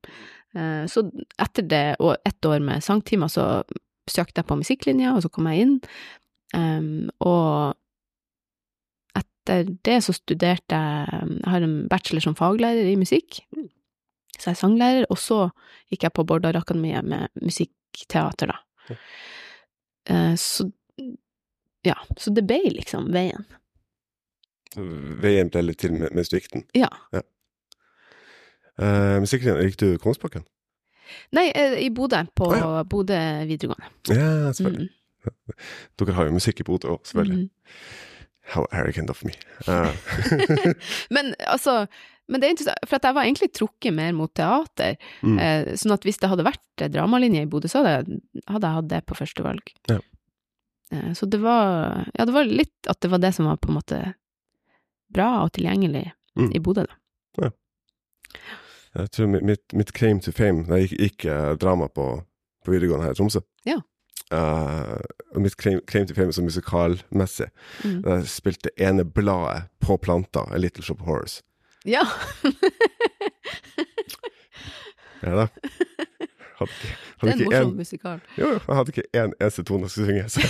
Eh, så etter det, og ett år med sangtimer, så søkte jeg på musikklinja, og så kom jeg inn. Um, og etter det så studerte jeg Jeg har en bachelor som faglærer i musikk, så jeg er sanglærer, og så gikk jeg på Bårdar-akademiet med musikkteater, da. Eh, så ja, så det ble liksom veien. Veien ble litt til med- med svikten? Ja. Ja. Uh, Musikklinja, gikk du Kongsbakken? Nei, eh, i Bodø, på Å, ja. Bodø videregående. Ja, selvfølgelig. Mm. Dere har jo musikk i Bodø òg, selvfølgelig. Mm. How arrogant of me. Uh, Men altså, men det er interessant, for jeg var egentlig trukket mer mot teater. Mm. Eh, sånn at hvis det hadde vært eh, dramalinje i Bodø, så hadde jeg, hadde jeg hatt det på første valg. Ja. Eh, så det var, ja, det var litt at det var det som var på en måte bra og tilgjengelig Mm. i Bodø, da. Jeg tror mitt, mitt, claim to fame Da jeg gikk, gikk eh, drama på, på videregående her i Tromsø. Ja. Uh, mitt claim, claim to fame som musikalmessig Mm. Jeg spilte ene bladet på planta, A Little Shop of Horrors. Ja. Ja da. Hadde ikke, Det er en morsom en- musikal. Jo, jeg hadde ikke én eneste tone jeg skulle synge. Så.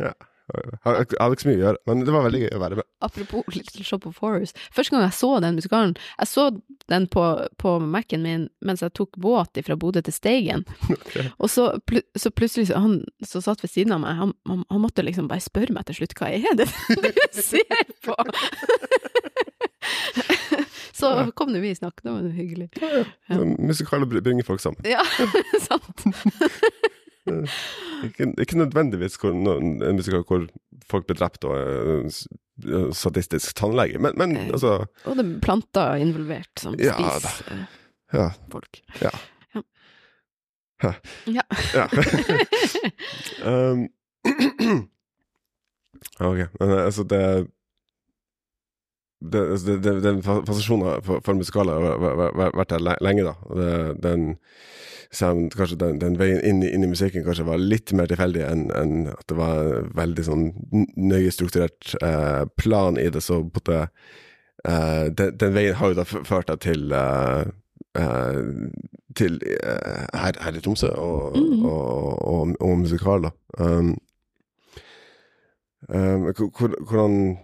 ja. Jeg hadde jeg ikke så mye å gjøre, men det var veldig gøy å være med. Apropos Little Shop of Horrors. Første gang jeg så den musikalen, jeg så den på, på Mac-en min mens jeg tok båt fra Bodø til Steigen. Og så, pl så plutselig, så han som satt ved siden av meg, han, han, han måtte liksom bare spørre meg til slutt hva er det du ser på? så kom nå vi i snakk, det var hyggelig. Ja. ja. Musikaler bringer folk sammen. Ja, sant. Ikke, ikke nødvendigvis hvor, en musikal hvor folk blir drept og eh, sadistisk tannlege, men, men Eh. altså Og det er planter involvert som Ja, spiser eh, Ja. folk. Ja. Ja. Ja. ja. um, ok, men eh, altså det det, altså, det, den fa- fascinasjonen for, for musikaler har væ- væ- væ- vært der lenge, da. Og den, kanskje den, den veien inn i, inn i musikken kanskje var litt mer tilfeldig enn en at det var veldig sånn nøye strukturert eh, plan i det, så på en eh, den, den veien har jo da ført deg til eh, eh, til eh, her, her i Tromsø og, mm. og, og, og musikal, da. Um, um, hvor- hvor- hvordan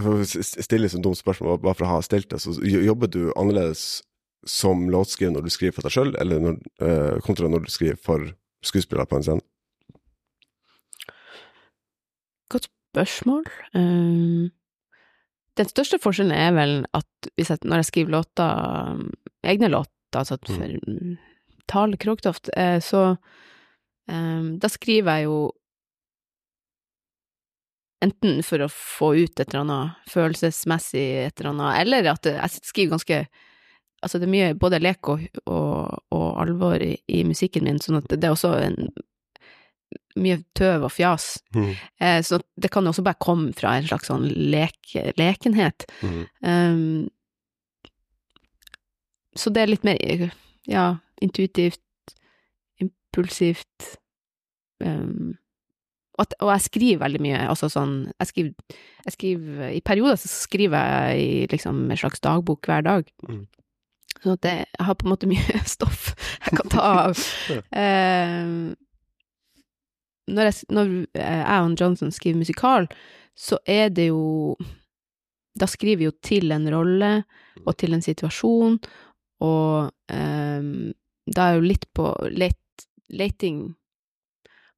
stille sånt dumt spørsmål, bare for å ha stilt det, så jobber du annerledes som låtskriver når du skriver for deg sjøl, eller når, eh, kontra når du skriver for skuespillere på en scene? Godt spørsmål. Um, den største forskjellen er vel at jeg, når jeg skriver låter, egne låter, altså for mm. Tale Krogtoft, eh, så um, da skriver jeg jo enten for å få ut et eller annet følelsesmessig et eller annet, eller at jeg skriver ganske Altså, det er mye både lek og, og, og alvor i, i musikken min, sånn at det er også en mye tøv og fjas. Eh, så det kan jo også bare komme fra en slags sånn lek, lekenhet. Mm. Um, så det er litt mer, ja, intuitivt, impulsivt um, og, og jeg skriver veldig mye, altså sånn Jeg skriver, jeg skriver I perioder så skriver jeg i liksom en slags dagbok hver dag. Mm. Sånn at jeg, jeg har på en måte mye stoff jeg kan ta av. um, når jeg, når jeg og Johnson skriver musikal, så er det jo Da skriver vi jo til en rolle og til en situasjon, og ehm, da er jo litt på let, leting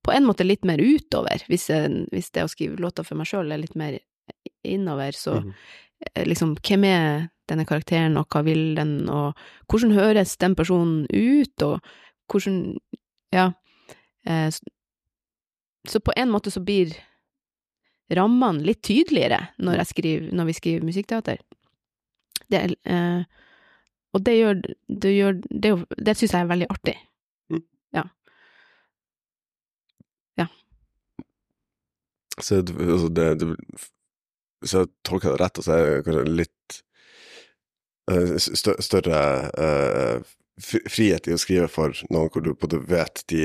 På en måte litt mer utover, hvis, jeg, hvis det å skrive låter for meg sjøl er litt mer innover, så eh, liksom Hvem er denne karakteren, og hva vil den, og hvordan høres den personen ut, og hvordan Ja. Eh, så, så på en måte så blir rammene litt tydeligere når, jeg skriver, når vi skriver musikkteater. Det, eh, og det gjør Det, gjør, det, det syns jeg er veldig artig. Så altså det, det Hvis jeg tolker det rett, så er det kanskje litt uh, stø, større uh, frihet i å skrive for noen hvor du både vet de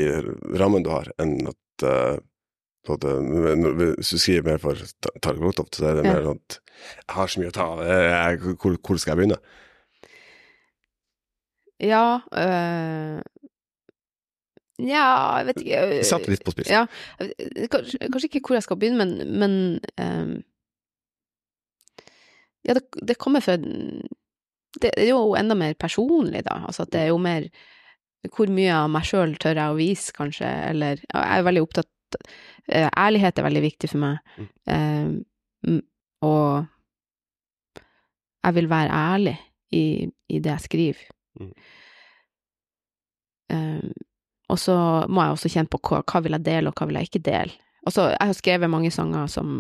rammene du har, enn at uh, både, hvis du skriver mer for Ta- Tarjei Krogtoft, så er det mer sånn at jeg har så mye å ta av, hvor, hvor skal jeg begynne? Ja øh, Nja, jeg vet ikke Satt litt på spissen. Ja, kanskje, kanskje ikke hvor jeg skal begynne, men, men um, Ja, det, det kommer fra Det er jo enda mer personlig, da. Altså at det er jo mer Hvor mye av meg sjøl tør jeg å vise, kanskje, eller Jeg er veldig opptatt eh, Ærlighet er veldig viktig for meg. Mm. Mm, og jeg vil være ærlig i, i det jeg skriver. Mm. Ehm, og så må jeg også kjenne på hva, hva vil jeg dele, og hva vil jeg ikke dele. Altså, jeg har skrevet mange sanger som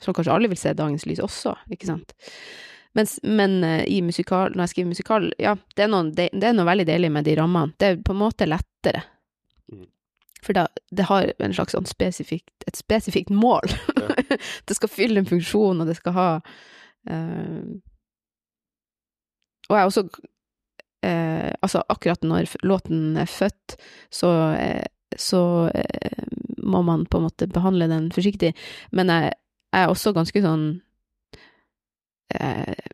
som kanskje alle vil se dagens lys også, ikke sant. Mens, men eh, i musikal, når jeg skriver musikal, ja, det er, noe, det, det er noe veldig deilig med de rammene. Det er på en måte lettere. Mm. For da, det har en slags sånn spesifikt, et spesifikt mål. det skal fylle en funksjon, og det skal ha uh, Og jeg er også eh, Altså, akkurat når låten er født, så, eh, så eh, må man på en måte behandle den forsiktig. Men jeg, jeg er også ganske sånn eh,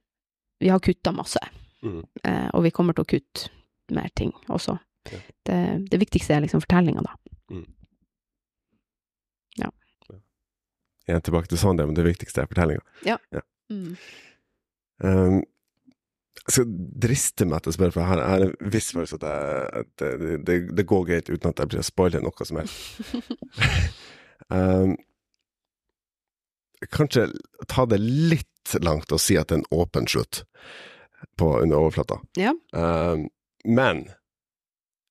Vi har kutta masse. Mm. Eh, og vi kommer til å kutte mer ting også. Ja. Det, det viktigste er liksom fortellinga, da. ja jeg er tilbake til sånn det, men det viktigste er fortellinga. Mm. Um, skal driste meg til å spørre, for jeg har, en viss følelse at, jeg, at det, det, det går greit uten at jeg blir spoiler noe som helst. um, kanskje ta det litt langt og si at det er en åpen slutt på under overflata. Ja. Um, men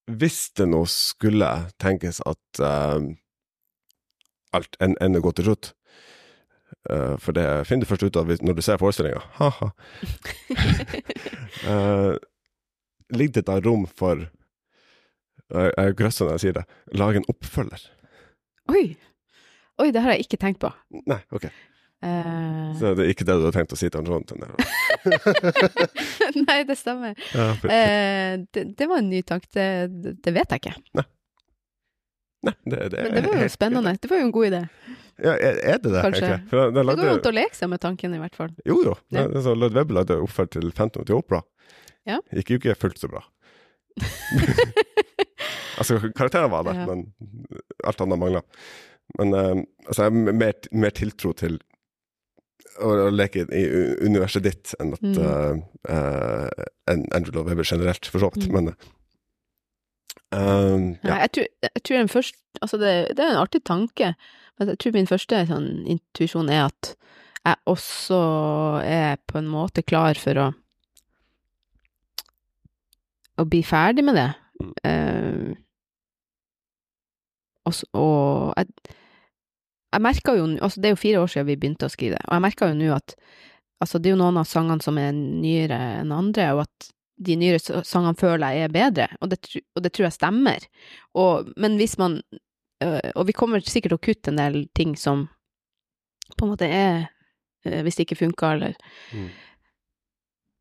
hvis det nå skulle tenkes at um, alt en- ender godt til slutt, uh, for det finner du først ut av når du ser forestillinga, ha-ha, uh, ligger det da rom for jeg grøsser når jeg sier det, lage en oppfølger? Oi! Oi, det har jeg ikke tenkt på. Nei, ok. Uh... Så det er ikke det du har tenkt å si til han Jonathan? nei, det stemmer. Ja, for, Eh, det, det var en ny tanke. Det, det vet jeg ikke. Nei, det, det, Men det var jo spennende. Det var jo en god idé. Ja, er, det det? Kanskje. da Det lagde, går jo an å leke seg med tanken, i hvert fall. Jo, jo. Ja. Ja. Så Lloyd Webber lagde oppfølger til Phantom til Opera. Ja. Gikk jo ikke fullt så bra. altså, karakterene var der, Ja. men alt annet mangla. Men eh, altså, jeg har mer, mer tiltro til å, å leke i universet ditt enn at Mm. uh, uh, Andrew Lloyd Webber generelt, for så vidt. Mm. Men Nei, ja. jeg, tror, jeg tror den først Altså, det, det er en artig tanke, jeg tror min første sånn intuisjon er at jeg også er på en måte klar for å å bli ferdig med det. Mm. Eh, og, jeg, jeg merka jo Altså, det er jo fire år siden vi begynte å skrive det, og jeg merka jo nå at Altså, det er jo noen av sangene som er nyere enn andre, og at de nyere sangene føler jeg er bedre, og det, og det tror jeg stemmer. Og, men hvis man Og vi kommer sikkert til å kutte en del ting som på en måte er øh, Hvis det ikke funka, eller Mm.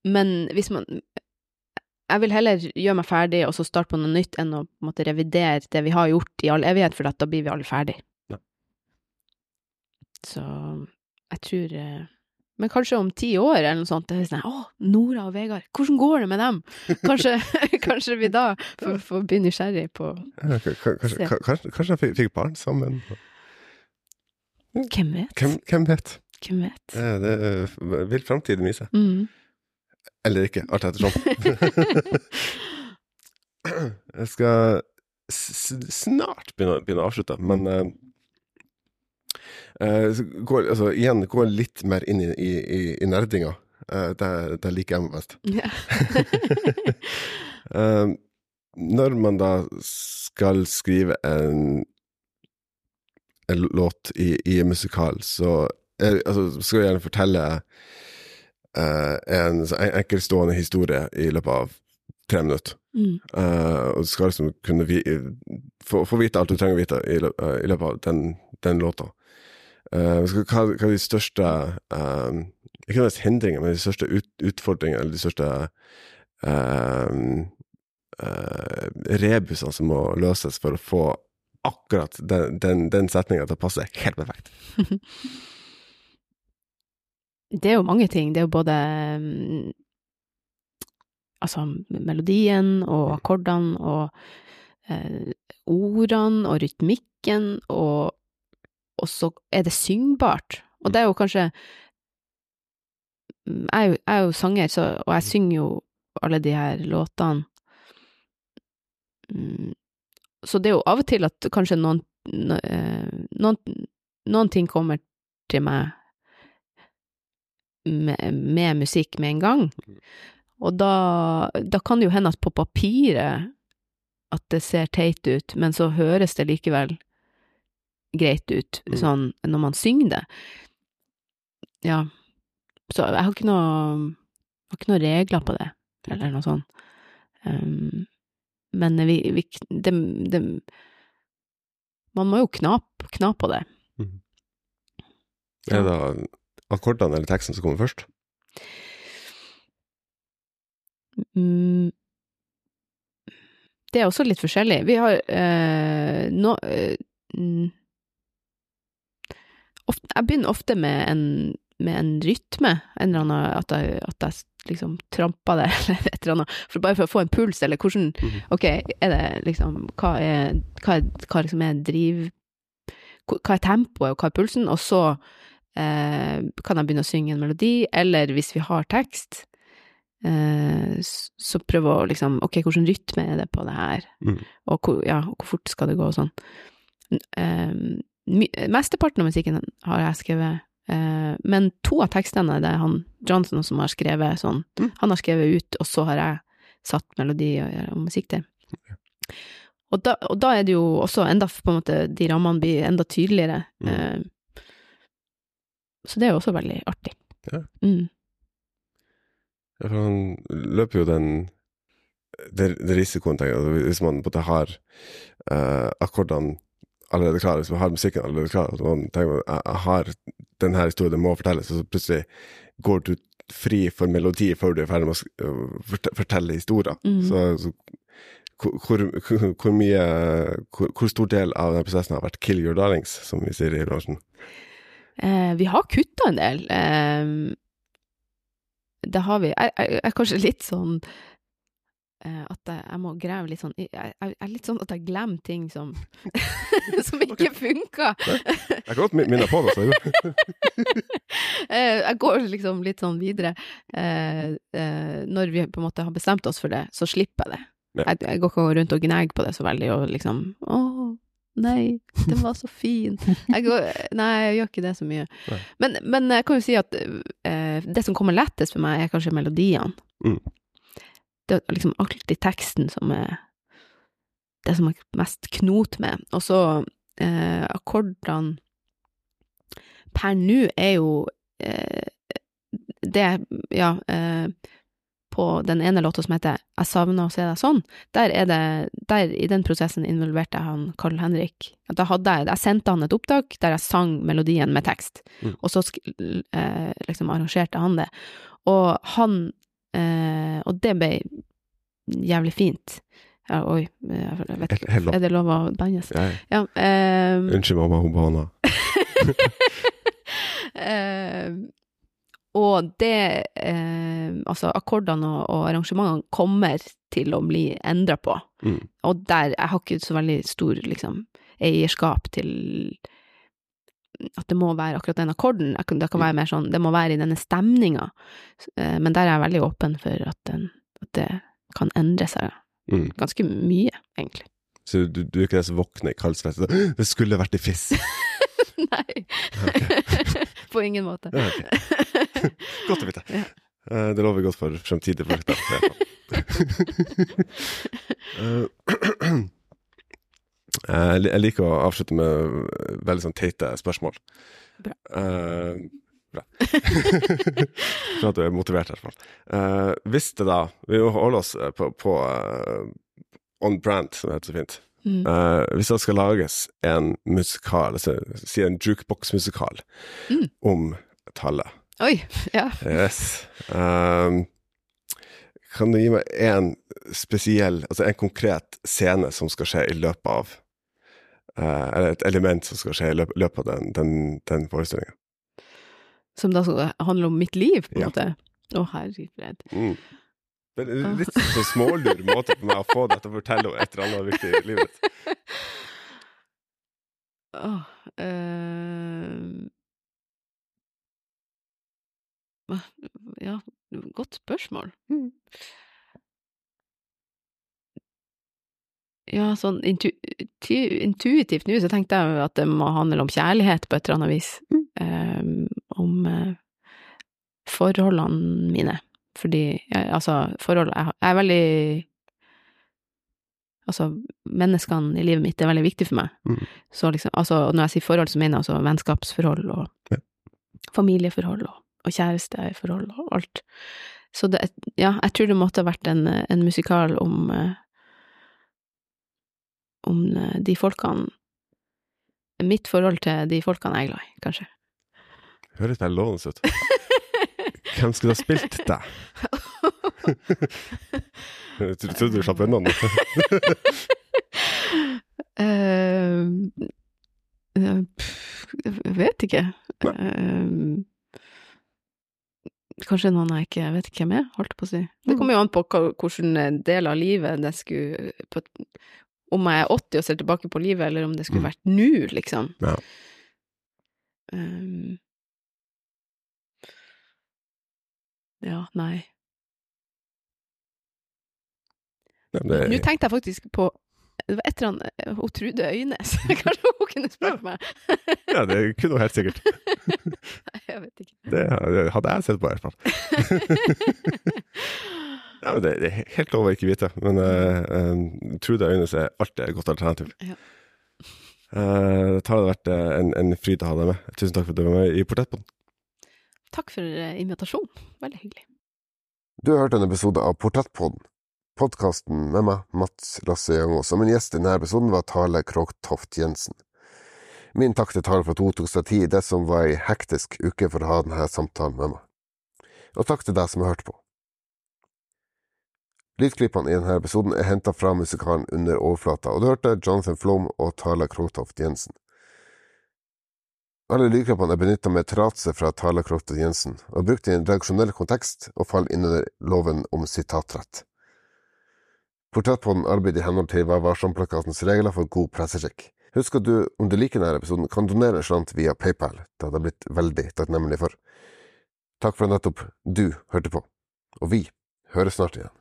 Men hvis man Jeg vil heller gjøre meg ferdig og så starte på noe nytt, enn å på en måte revidere det vi har gjort i all evighet, for da blir vi alle ferdig. Ja. Så jeg tror øh, men kanskje om ti år eller noe sånt, det er sånn Å, Nora og Vegard, hvordan går det med dem? Kanskje, kanskje vi da får, får bli nysgjerrig på Kanskje, kanskje, kanskje jeg fikk- barn sammen? Hvem vet? Hvem, hvem vet? Hvem vet? Det, det vil framtiden vise. Mm. Eller ikke, alt ettersom. Jeg skal snart begynne, begynne å avslutte, men eh, går, altså, igjen gå litt mer inn i, i, i, i nerdinga. Uh, det, det liker jeg best. Ja. Eh, når man da skal skrive en, en låt i, i en musikal, så er, altså, skal jeg gjerne fortelle en en- enkeltstående historie i løpet av tre minutter. Mm. Uh, og du skal liksom kunne vi, få, få vite alt du trenger å vite i løpet av den, den låta. Skal- hva, hva er de største eh, Ikke nødvendigvis hindringer, men de største ut, utfordringene, eller de største eh, uh, rebusene som må løses for å få akkurat den, den, den setninga til å passe helt perfekt. Det er jo mange ting. Det er jo både mm, Altså melodien og akkordene og eh, ordene og rytmikken, og, og så er det syngbart. Og det er jo kanskje mm, Jeg jeg er jo sanger, så, og jeg synger jo alle de her låtene. Mm, Så det er jo av og til at kanskje noen, eh, noen, noen ting kommer til meg med, med musikk med en gang. Og da, da kan det jo hende at på papiret at det ser teit ut, men så høres det likevel greit ut, Mm. sånn når man synger det. Ja. Så jeg har ikke noe, har ikke noe regler på det, eller noe sånt. Um, men vi, vi det, det Man må jo kna, kna på det. Er det akkordene eller teksten som kommer først? Mm, det er også litt forskjellig. Vi har eh, no, eh, mm, ofte, Jeg begynner ofte med en med en rytme, en eller annen, at jeg, at jeg liksom trampa det, eller et eller annet, for bare for å få en puls, eller hvordan, Mhm. ok, er det liksom, hva er, hva er, hva liksom er driv, hva er tempoet, og hva er pulsen, og så eh, kan jeg begynne å synge en melodi, eller hvis vi har tekst, eh, så prøve å liksom, ok, hvordan rytme er det på det her, Mm. og hvor, ja, og hvor fort skal det gå og sånn. My- mesteparten av musikken har jeg skrevet, eh, men to av tekstene det er han Johnson som har skrevet sånn, Mm. han har skrevet ut, og så har jeg satt melodi og, og musikk til. Og da, og da er det jo også enda, på en måte, de rammene blir enda tydeligere. Mm. Eh, så det er jo også veldig artig. Ja. Mm. Ja, for han løper jo den det, det risikoen, tenker jeg, hvis man på en måte har uh, akkordene allerede klar, hvis man har musikken allerede klar, og man tenker at jeg, har denne historien, den må fortelles, og så plutselig går du fri for melodi før du er ferdig med å forte- fortelle historien. Mm. Så, så hvor, hvor, hvor mye hvor, hvor stor del av den prosessen har vært 'kill your darlings', som vi sier i bransjen? Eh, vi har kutta en del. Eh, det har vi. Jeg, jeg, jeg er kanskje litt sånn at jeg, jeg må grave litt sånn Jeg, jeg, er litt sånn at jeg glemmer ting som som ikke funker Jeg kan godt minne på det. Så. Eh, jeg går liksom litt sånn videre. Eh, eh, når vi på en måte har bestemt oss for det, så slipper jeg det. Ja. Jeg, går ikke rundt og gnager på det så veldig og liksom Å, nei, den var så fin. Jeg går, nei, jeg gjør ikke det så mye. Men, men jeg kan jo si at eh, det som kommer lettest for meg, er kanskje melodiene. Mm. Det er liksom alltid teksten som er det som er mest knot med. Og så eh, akkordene per nå er jo eh, det Ja, eh, på den ene låta som heter Jeg savner å se deg sånn, der er det der I den prosessen involverte jeg han Carl Henrik. Da hadde jeg Jeg sendte han et opptak der jeg sang melodien med tekst, Mm. og så eh, liksom arrangerte han det. Og han Og det ble jævlig fint. Ja, oi, jeg vet ikke, er det lov å bannes? Ja, eh, Unnskyld, mamma, hun banna. uh, og det eh, Altså, akkordene og, og arrangementene kommer til å bli endra på. Mm. Og der Jeg har ikke så veldig stor liksom, eierskap til at det må være akkurat den akkorden. Det kan være mer sånn Det må være i denne stemninga. Eh, men der er jeg veldig åpen for at, den, at det kan endre seg Mm. ganske mye, egentlig. Så du, du er ikke den som våkner i kaldsvett og sier, Det skulle vært i fiss. Nei. På ingen måte. Godt å vite. Ja. Eh, Det lover godt for fremtidige prosjekter. i hvert fall. Eh, Jeg jeg liker å avslutte med veldig sånn teite spørsmål. Bra. Uh, bra. Sånn at du er motivert, i hvert fall. Uh, hvis det da Vi må holde oss eh, på, på uh, on brand, som det heter så fint. Mm. Eh, hvis det skal lages en musikal, altså, si en jukebox-musikal, Mm. om tallet Oi, ja. Yes. Um, kan du gi meg en spesiell, altså en konkret scene som skal skje i løpet av eh, Eller et element som skal skje i løpet, av den, den, den forestillinga? Som da skal handle om mitt liv, på en Ja. måte. Å, herregud. Mm. Det er litt så smålur måte på meg å få deg til å fortelle om et eller annet viktig i livet Oh, eh, Ja, godt spørsmål. Ja, sånn intu intuitivt nå så tenkte jeg jo at det må handle om kjærlighet på et eller annet vis. Eh, om uh, forholdene mine. Fordi, jeg, altså, forhold Jeg, jeg er veldig Altså, menneskene i livet mitt er veldig viktig for meg. Mm. Så liksom, altså, når jeg sier forhold, så mener jeg altså vennskapsforhold og Ja. familieforhold og, og kjæresteforhold og alt. Så det, ja, jeg tror det måtte ha vært en, en musikal om eh, om eh, de folkene Mitt forhold til de folkene jeg er glad i, kanskje. Høres det lovende ut. Hvem skulle ha spilt deg? Jeg trodde du slapp unna nå. Eh, eh, jeg vet ikke. Uh, kanskje noen jeg ikke vet ikke hvem er, holdt på å si. Det kommer jo an på hvilken del av livet det skulle på, Om jeg er 80 og ser tilbake på livet, eller om det skulle Mm. vært nå, liksom. Ja. Um, ja, nei. Nå tenkte jeg faktisk på Det var et eller annet eh, Hun Trude Øynes. Kanskje hun kunne spurt meg? ja, det kunne hun helt sikkert. Nei, jeg vet ikke. Det hadde jeg sett på, i hvert fall. Ja, det, det er helt lov å ikke vite, men uh, uh, Trude Øynes er alltid et godt alternativ. Ja. Uh, det har vært eh, en, en fryd å ha deg med. Tusen takk for at du var med i Portrettpodden. Takk for eh, invitasjonen. Veldig hyggelig. Du har hørt en episode av Portrettpodden. Podkasten med meg, Mats Lasse Jangås, og min gjest i denne episoden var Tale Krogtoft Jensen. Min takk til Tale for at hun tok seg tid i det som var ei hektisk uke for å ha denne samtalen med meg. Og takk til deg som har hørt på. Lydklippene i denne episoden er henta fra musikalen Under overflata, og du hørte Jonathan Flom og Tala Krotoft Jensen. Alle lydklippene er benytta med tillatelse fra Tala Krotoft Jensen, og brukt i en redaksjonell kontekst og faller inn under loven om sitatrett. Portrettpodden arbeider i henhold til Vær varsom-plakatens regler for god presseskikk. Husk at du, om du liker denne episoden, kan donere en slant via PayPal. Det hadde jeg blitt veldig takknemlig for. Takk for at nettopp du hørte på, og vi høres snart igjen.